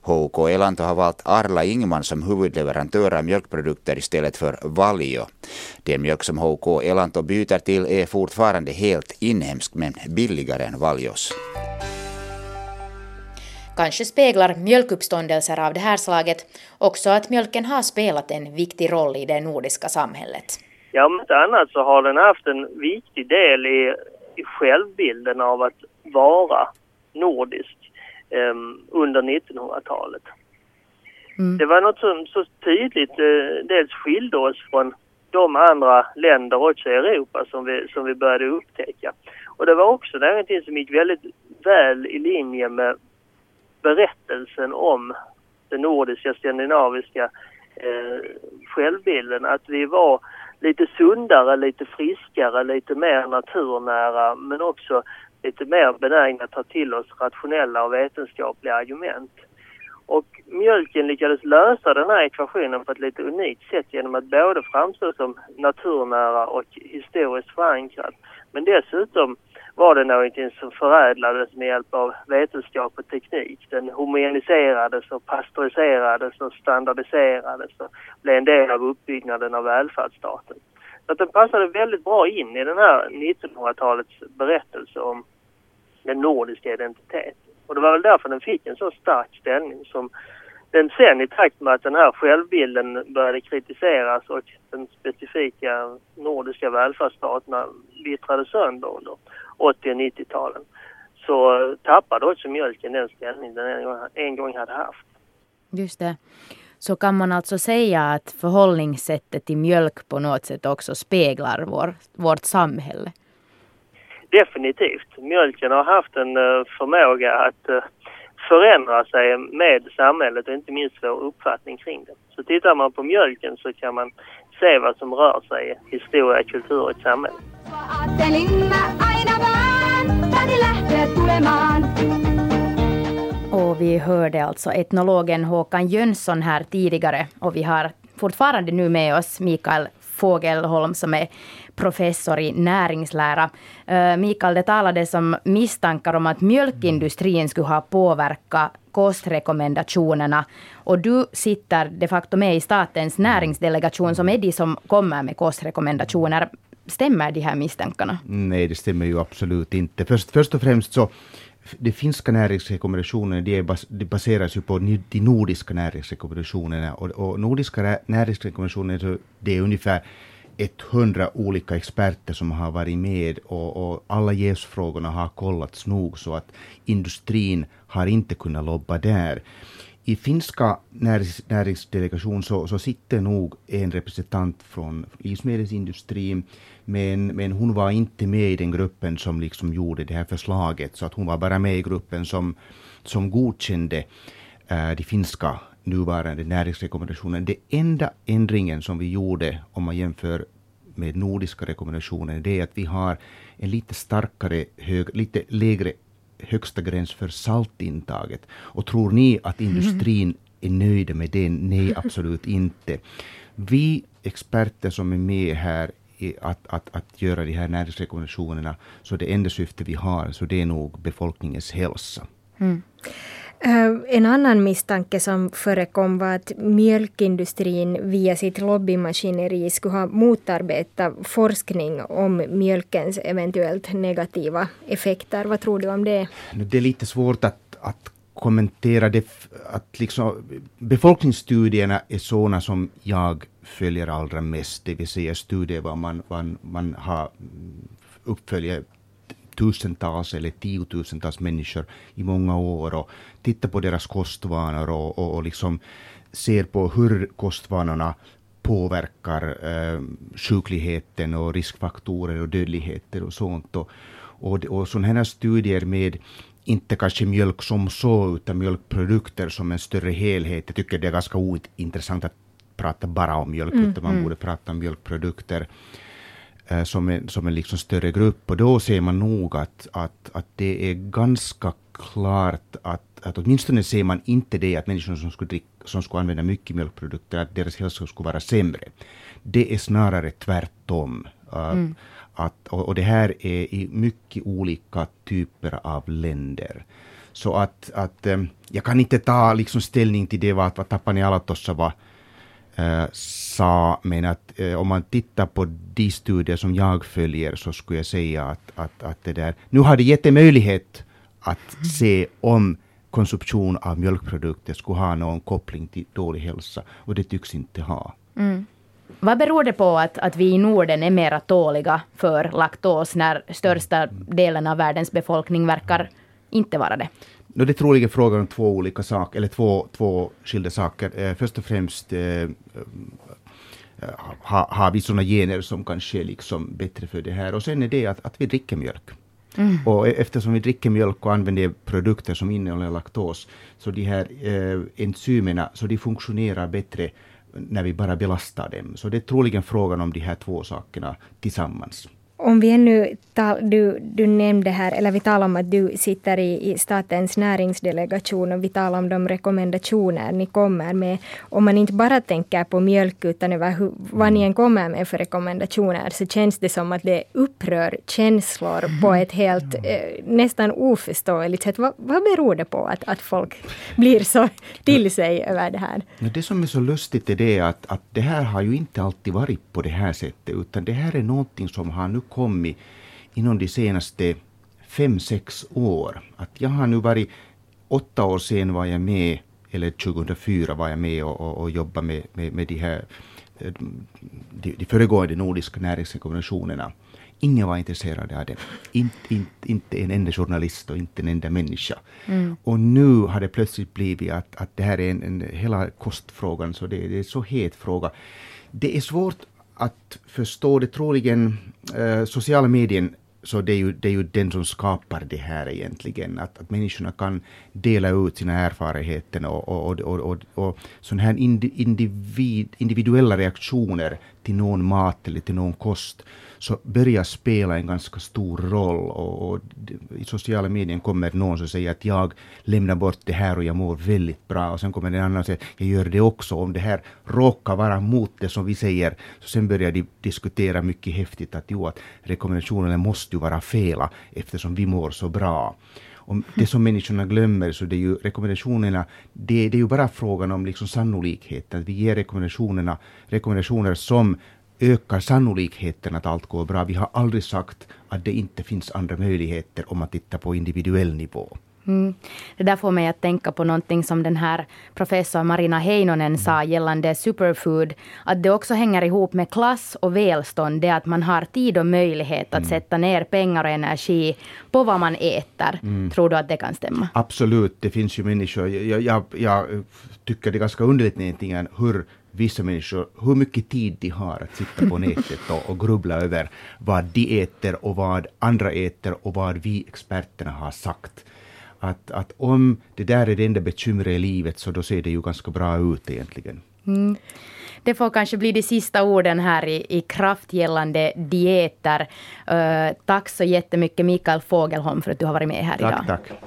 HK Elanto har valt Arla Ingman som huvudleverantör av mjölkprodukter istället för Valio. Den mjölk som HK Elanto byter till är fortfarande helt inhemsk men billigare än Valios. Kanske speglar mjölkuppståndelser av det här slaget också att mjölken har spelat en viktig roll i det nordiska samhället. Ja, om inte annat så har den haft en viktig del i, i självbilden av att vara nordisk eh, under 1900-talet. Mm. Det var något som så tydligt eh, dels skilde oss från de andra länder också i Europa som vi, som vi började upptäcka. Och det var också någonting som gick väldigt väl i linje med berättelsen om den nordiska, skandinaviska eh, självbilden. Att vi var lite sundare, lite friskare, lite mer naturnära men också lite mer benägna att ta till oss rationella och vetenskapliga argument. Och mjölken lyckades lösa den här ekvationen på ett lite unikt sätt genom att både framstå som naturnära och historiskt förankrad. Men dessutom var det någonting som förädlades med hjälp av vetenskap och teknik. Den homogeniserades och pasteuriserades och standardiserades och blev en del av uppbyggnaden av välfärdsstaten. Så att den passade väldigt bra in i den här 1900-talets berättelse om den nordiska identiteten. Och det var väl därför den fick en så stark ställning som den sen i takt med att den här självbilden började kritiseras och den specifika nordiska välfärdsstaterna vittrade sönder under 80 och 90-talen så tappade också mjölken den ställning den en gång hade haft. Just det. Så kan man alltså säga att förhållningssättet till mjölk på något sätt också speglar vår, vårt samhälle? Definitivt. Mjölken har haft en uh, förmåga att förändrar förändra sig med samhället och inte minst vår uppfattning kring det. Så tittar man på mjölken så kan man se vad som rör sig i historia, kultur och samhälle. Och vi hörde alltså etnologen Håkan Jönsson här tidigare och vi har fortfarande nu med oss Mikael Fågelholm som är professor i näringslära. Eh, Mikael, det talades om misstankar om att mjölkindustrin skulle ha påverkat kostrekommendationerna. Och du sitter de facto med i statens näringsdelegation som är de som kommer med kostrekommendationer. Stämmer de här misstankarna? Nej, det stämmer ju absolut inte. Först, först och främst så de finska näringsrekommendationerna de, bas, de baseras ju på de nordiska näringsrekommendationerna och, och nordiska näringsrekommendationer det är ungefär 100 olika experter som har varit med och, och alla jävsfrågorna har kollats nog så att industrin har inte kunnat lobba där. I finska närings, näringsdelegation så, så sitter nog en representant från livsmedelsindustrin, men, men hon var inte med i den gruppen som liksom gjorde det här förslaget, så att hon var bara med i gruppen som, som godkände äh, de finska nuvarande näringsrekommendationen. Det enda ändringen som vi gjorde om man jämför med nordiska rekommendationer, det är att vi har en lite starkare, hög, lite lägre högsta gräns för saltintaget. Och tror ni att industrin är nöjda med det? Nej, absolut inte. Vi experter som är med här att, att, att göra de här näringsrekommendationerna, så det enda syfte vi har, så det är nog befolkningens hälsa. Mm. Eh, en annan misstanke som förekom var att mjölkindustrin via sitt lobbymaskineri skulle ha motarbetat forskning om mjölkens eventuellt negativa effekter. Vad tror du om det? Det är lite svårt att, att kommentera det. Att liksom, befolkningsstudierna är sådana som jag följer allra mest, det vill säga studier var man, man, man har mm, uppföljer tusentals eller tiotusentals människor i många år och tittar på deras kostvanor och, och, och liksom ser på hur kostvanorna påverkar eh, sjukligheten och riskfaktorer och dödligheter och sånt. Och, och, och sådana här studier med inte kanske mjölk som så, utan mjölkprodukter som en större helhet. Jag tycker det är ganska ointressant att prata bara om mjölk, mm, utan man mm. borde prata om mjölkprodukter som en, som en liksom större grupp. Och då ser man nog att, att, att det är ganska klart att, att åtminstone ser man inte det att människor som skulle, dricka, som skulle använda mycket mjölkprodukter, att deras hälsa skulle vara sämre. Det är snarare tvärtom. Mm. Att, och, och, det här är i mycket olika typer av länder. Så att, att um, jag kan inte ta liksom ställning till det vad, vad Tapani Alatossa var Eh, sa, men att eh, om man tittar på de studier som jag följer så skulle jag säga att, att, att det där, nu har det gett en möjlighet att se om konsumtion av mjölkprodukter skulle ha någon koppling till dålig hälsa och det tycks inte ha. Mm. Vad beror det på att, att vi i Norden är mera tåliga för laktos när största delen av världens befolkning verkar inte vara det? No, det är troligen frågan om två olika saker, eller två, två skilda saker. Eh, först och främst eh, eh har ha vi sådana gener som kanske är liksom bättre för det här. Och sen är det att, att vi dricker mjölk. Mm. Och e-, eftersom vi dricker mjölk och använder produkter som innehåller laktos, så de här eh, enzymerna, så de funktionerar bättre när vi bara belastar dem. Så det är troligen frågan om de här två sakerna tillsammans. Om vi ännu tal, du, du nämnde här, eller vi talar om att du sitter i, i statens näringsdelegation och vi talar om de rekommendationer ni kommer med. Om man inte bara tänker på mjölk utan över hur, vad ni än kommer med för rekommendationer så känns det som att det upprör känslor på ett helt eh, nästan oförståeligt sätt. Vad, vad beror det på att, att folk blir så till sig över det här? Det som är så lustigt är det att, att det här har ju inte alltid varit på det här sättet utan det här är någonting som har nu kommit inom de senaste fem, sex år. Att jag har nu varit, åtta år sedan var jag med, eller 2004 var jag med och, och, och jobbade med, med, med de här de, de föregående nordiska näringskonventionerna. Ingen var intresserad av det. Inte, inte, inte en enda journalist och inte en enda människa. Mm. Och nu har det plötsligt blivit att, att det här är en, en hela kostfrågan, så det, det är en så het fråga. Det är svårt att förstå det troligen, eh, sociala medier så det är, ju, det är ju den som skapar det här egentligen, att, att människorna kan dela ut sina erfarenheter och, och, och, och, och sådana här individ, individuella reaktioner till någon mat eller till någon kost så börjar spela en ganska stor roll. Och, och I sociala medier kommer någon som säger att jag lämnar bort det här och jag mår väldigt bra. Och sen kommer en annan och säger jag gör det också. Om det här råkar vara mot det som vi säger, så sen börjar de diskutera mycket häftigt att jo, att rekommendationerna måste ju vara fela eftersom vi mår så bra. Och det som människorna glömmer så det är ju rekommendationerna, det, det är ju bara frågan om liksom sannolikheten. Att vi ger rekommendationerna, rekommendationer som ökar sannolikheten att allt går bra. Vi har aldrig sagt att det inte finns andra möjligheter om man tittar på individuell nivå. Mm. Det där får mig att tänka på någonting som den här professor Marina Heinonen sa gällande superfood. Att det också hänger ihop med klass och välstånd. Det att man har tid och möjlighet att mm. sätta ner pengar och energi på vad man äter. Mm. Tror du att det kan stämma? Absolut, det finns ju människor. Jag, jag, jag tycker det är ganska underligt egentligen hur vissa människor, hur mycket tid de har att sitta på nätet och, och grubbla över vad de äter och vad andra äter och vad vi experterna har sagt att, att om det där är det enda bekymret i livet så då ser det ju ganska bra ut egentligen. Mm. Det får kanske bli de sista orden här i, i kraft gällande dieter. Uh, tack så jättemycket Mikael Fågelholm för att du har varit med här tack, idag. Tack.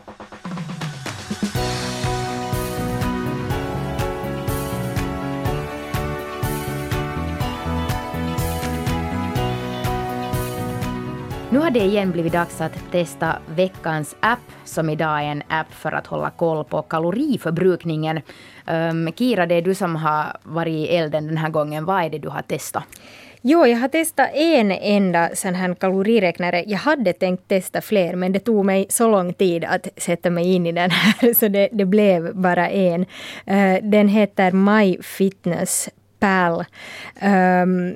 Nu har det igen blivit dags att testa veckans app, som idag är en app för att hålla koll på kaloriförbrukningen. Um, Kira, det är du som har varit i elden den här gången. Vad är det du har testat? Jo, jag har testat en enda sån här kaloriräknare. Jag hade tänkt testa fler, men det tog mig så lång tid att sätta mig in i den här, [laughs] så det, det blev bara en. Uh, den heter My MyFitnessPal. Um, ehm,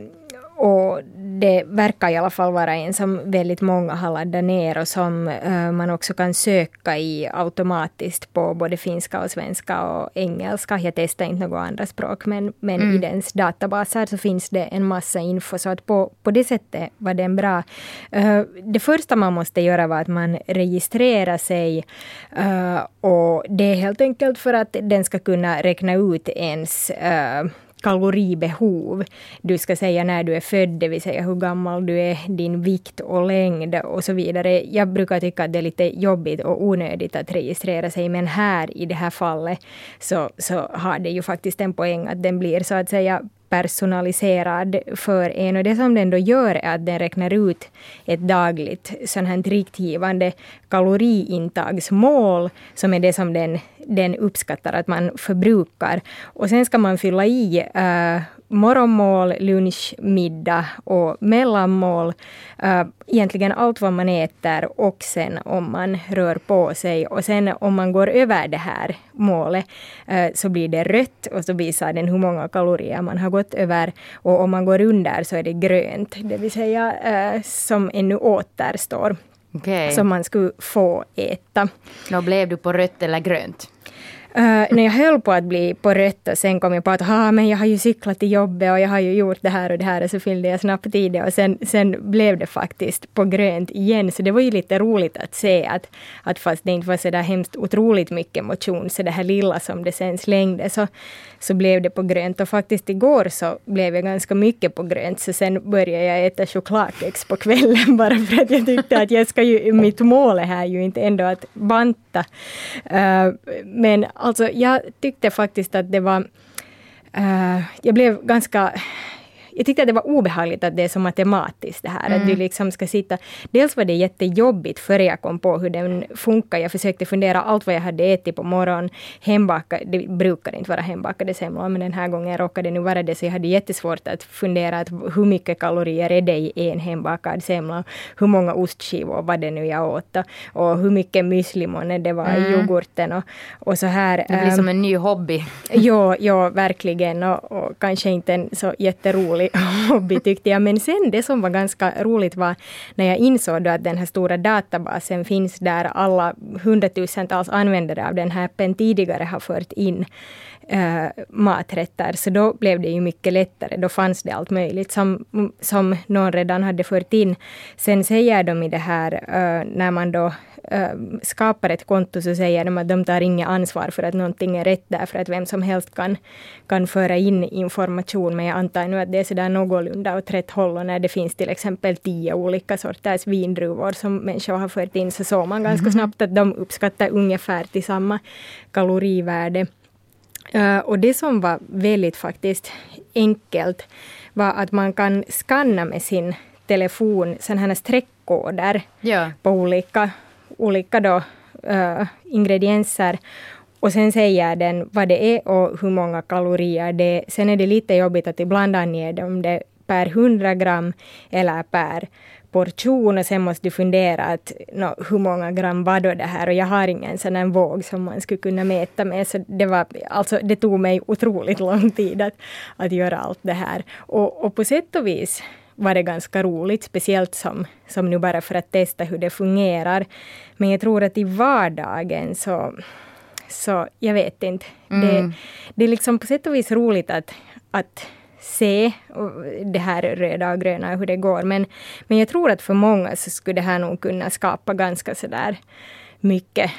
och det verkar i alla fall vara en som väldigt många har laddat ner och som uh, man också kan söka i automatiskt på både finska och svenska och engelska. Jag testar inte några andra språk men, men mm. i dens databaser så finns det en massa info så att på, på det sättet var den bra. Uh, det första man måste göra var att man registrerar sig uh, och det är helt enkelt för att den ska kunna räkna ut ens kaloribehov. Du ska säga när du är född, det vill säga hur gammal du är, din vikt och längd och så vidare. Jag brukar tycka att det är lite jobbigt och onödigt att registrera sig, men här i det här fallet så, så har det ju faktiskt en poäng att den blir så att säga personaliserad för en. Och det som den då gör är att den räknar ut ett dagligt sån här riktgivande kaloriintagsmål som är det som den, den uppskattar att man förbrukar. Och sen ska man fylla i uh, morgonmål, lunch, middag och mellanmål. Uh, egentligen allt vad man äter och sen om man rör på sig. Och sen om man går över det här målet uh, så blir det rött och så visar den hur många kalorier man har gått över. Och om man går under så är det grönt, det vill säga uh, som ännu återstår. Okay. Som man skulle få äta. Då blev du på rött eller grönt? Uh, när jag höll på att bli på rött och sen kom jag på att ah, men jag har ju cyklat till jobbet och jag har ju gjort det här och det här och så fyllde jag snabbt i det och sen, sen blev det faktiskt på grönt igen. Så det var ju lite roligt att se att, att fast det inte var så där hemskt otroligt mycket motion, så det här lilla som det sen slängde, så, så blev det på grönt. Och faktiskt igår så blev jag ganska mycket på grönt, så sen började jag äta chokladkex på kvällen [laughs] bara för att jag tyckte att jag ska ju, mitt mål är här ju inte ändå att banta. Uh, men alltså jag tyckte faktiskt att det var Uh, jag blev ganska jag tyckte att det var obehagligt att det är så matematiskt det här. Mm. Att du liksom ska sitta... Dels var det jättejobbigt före jag kom på hur den funkar. Jag försökte fundera allt vad jag hade ätit på morgonen. Hembakade, det brukar inte vara hembakade semlor, men den här gången råkade det nu vara det. Så jag hade jättesvårt att fundera att hur mycket kalorier är det i en hembakad semla? Hur många ostskivor var det nu jag åt? Och hur mycket müsli det var mm. i yoghurten och, och så här. Det blir um, som en ny hobby. [laughs] ja, ja, verkligen. Och, och kanske inte en så jätterolig rolig [laughs] hobby tyckte jag. Men sen det som var ganska roligt var när jag insåg då att den här stora databasen finns där alla hundratusentals användare av den här appen tidigare har fört in äh, maträtter. Så då blev det ju mycket lättare. Då fanns det allt möjligt som, som någon redan hade fört in. Sen säger de i det här, äh, när man då äh, skapar ett konto så säger de att de tar inget ansvar för att någonting är rätt därför att vem som helst kan, kan föra in information. Men jag antar nu att det är sådär någorlunda åt rätt håll och när det finns till exempel tio olika sorters vindruvor som människor har fört in så såg man ganska mm. snabbt att de uppskattar ungefär till samma kalorivärde. Uh, och det som var väldigt faktiskt enkelt var att man kan skanna med sin telefon sådana här streckkoder ja. på olika, olika då, uh, ingredienser. Och sen säger den vad det är och hur många kalorier det är. Sen är det lite jobbigt att ibland anger de det per 100 gram eller per portion och sen måste du fundera att no, hur många gram var då det här och jag har ingen sån här våg som man skulle kunna mäta med så det var alltså det tog mig otroligt lång tid att, att göra allt det här och, och på sätt och vis var det ganska roligt, speciellt som, som nu bara för att testa hur det fungerar. Men jag tror att i vardagen så, så jag vet inte. Mm. Det, det är liksom på sätt och vis roligt att, att se det här röda och gröna och hur det går. Men, men jag tror att för många så skulle det här nog kunna skapa ganska sådär mycket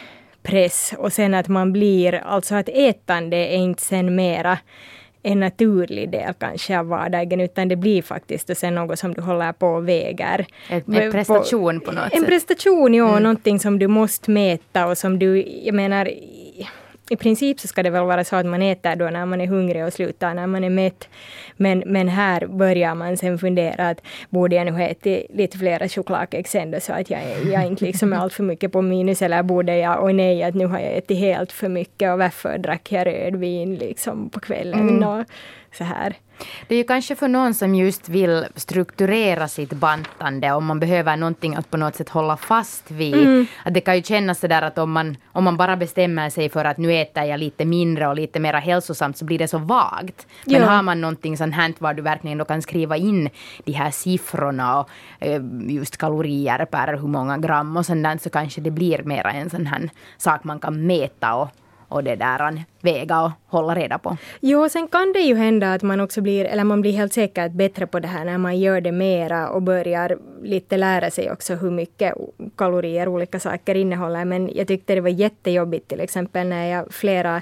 press och sen att man blir, alltså att ätande är inte sen mera en naturlig del kanske av vardagen, utan det blir faktiskt och sen något som du håller på och väger. En, prestation på något en sätt? En prestation, ja, mm. någonting som du måste mäta och som du, jag menar, i princip så ska det väl vara så att man äter då när man är hungrig och slutar när man är mätt. Men, men här börjar man sen fundera att borde jag nu ha ätit lite flera chokladkex ändå så att jag, jag inte liksom är allt för mycket på minus eller borde jag, och nej att nu har jag ätit helt för mycket och varför drack jag rödvin liksom på kvällen mm. och så här. Det är ju kanske för någon som just vill strukturera sitt bantande och man behöver någonting att på något sätt hålla fast vid. Mm. Att det kan ju kännas sådär att om man, om man bara bestämmer sig för att nu äter jag lite mindre och lite mer hälsosamt så blir det så vagt. Men ja. har man någonting sånt här var du verkligen då kan skriva in de här siffrorna och eh, just kalorier per hur många gram och sånt så kanske det blir mera en sån här sak man kan mäta och och det där väga och hålla reda på. Jo, sen kan det ju hända att man också blir, eller man blir helt säkert bättre på det här när man gör det mera och börjar lite lära sig också hur mycket kalorier olika saker innehåller. Men jag tyckte det var jättejobbigt till exempel när jag flera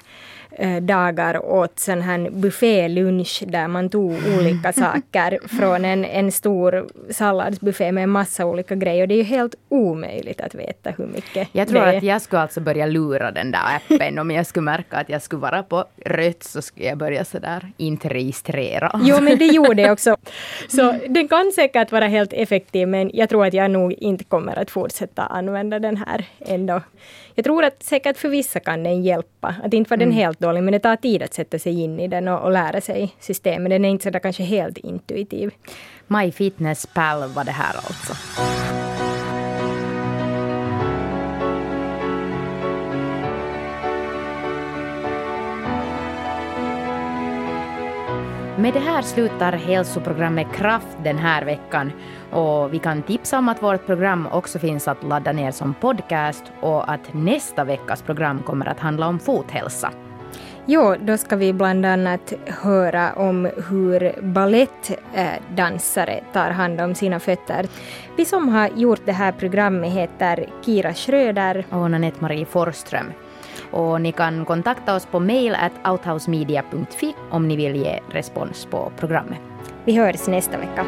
Eh, dagar åt sån här buffélunch där man tog olika [laughs] saker från en, en stor salladsbuffé med en massa olika grejer. Det är ju helt omöjligt att veta hur mycket Jag tror att jag skulle alltså börja lura den där appen. Om jag skulle märka att jag skulle vara på rött så skulle jag börja sådär inte registrera. Jo men det gjorde jag också. [laughs] Så den kan säkert vara helt effektiv men jag tror att jag nog inte kommer att fortsätta använda den här ändå. Jag tror att säkert för vissa kan den hjälpa. Att inte var den mm. helt dålig, men det tar tid att sätta sig in i den och, och lära sig systemet. Den är inte så kanske helt intuitiv. MyFitnessPal var det här alltså. Med det här slutar hälsoprogrammet Kraft den här veckan och vi kan tipsa om att vårt program också finns att ladda ner som podcast och att nästa veckas program kommer att handla om fothälsa. Jo, då ska vi bland annat höra om hur balettdansare tar hand om sina fötter. Vi som har gjort det här programmet heter Kira Schröder och Nanette Marie Forström. Och ni kan kontakta oss på mail at outhousemedia.fi om ni vill ge respons på programmet. Vi hörs nästa vecka.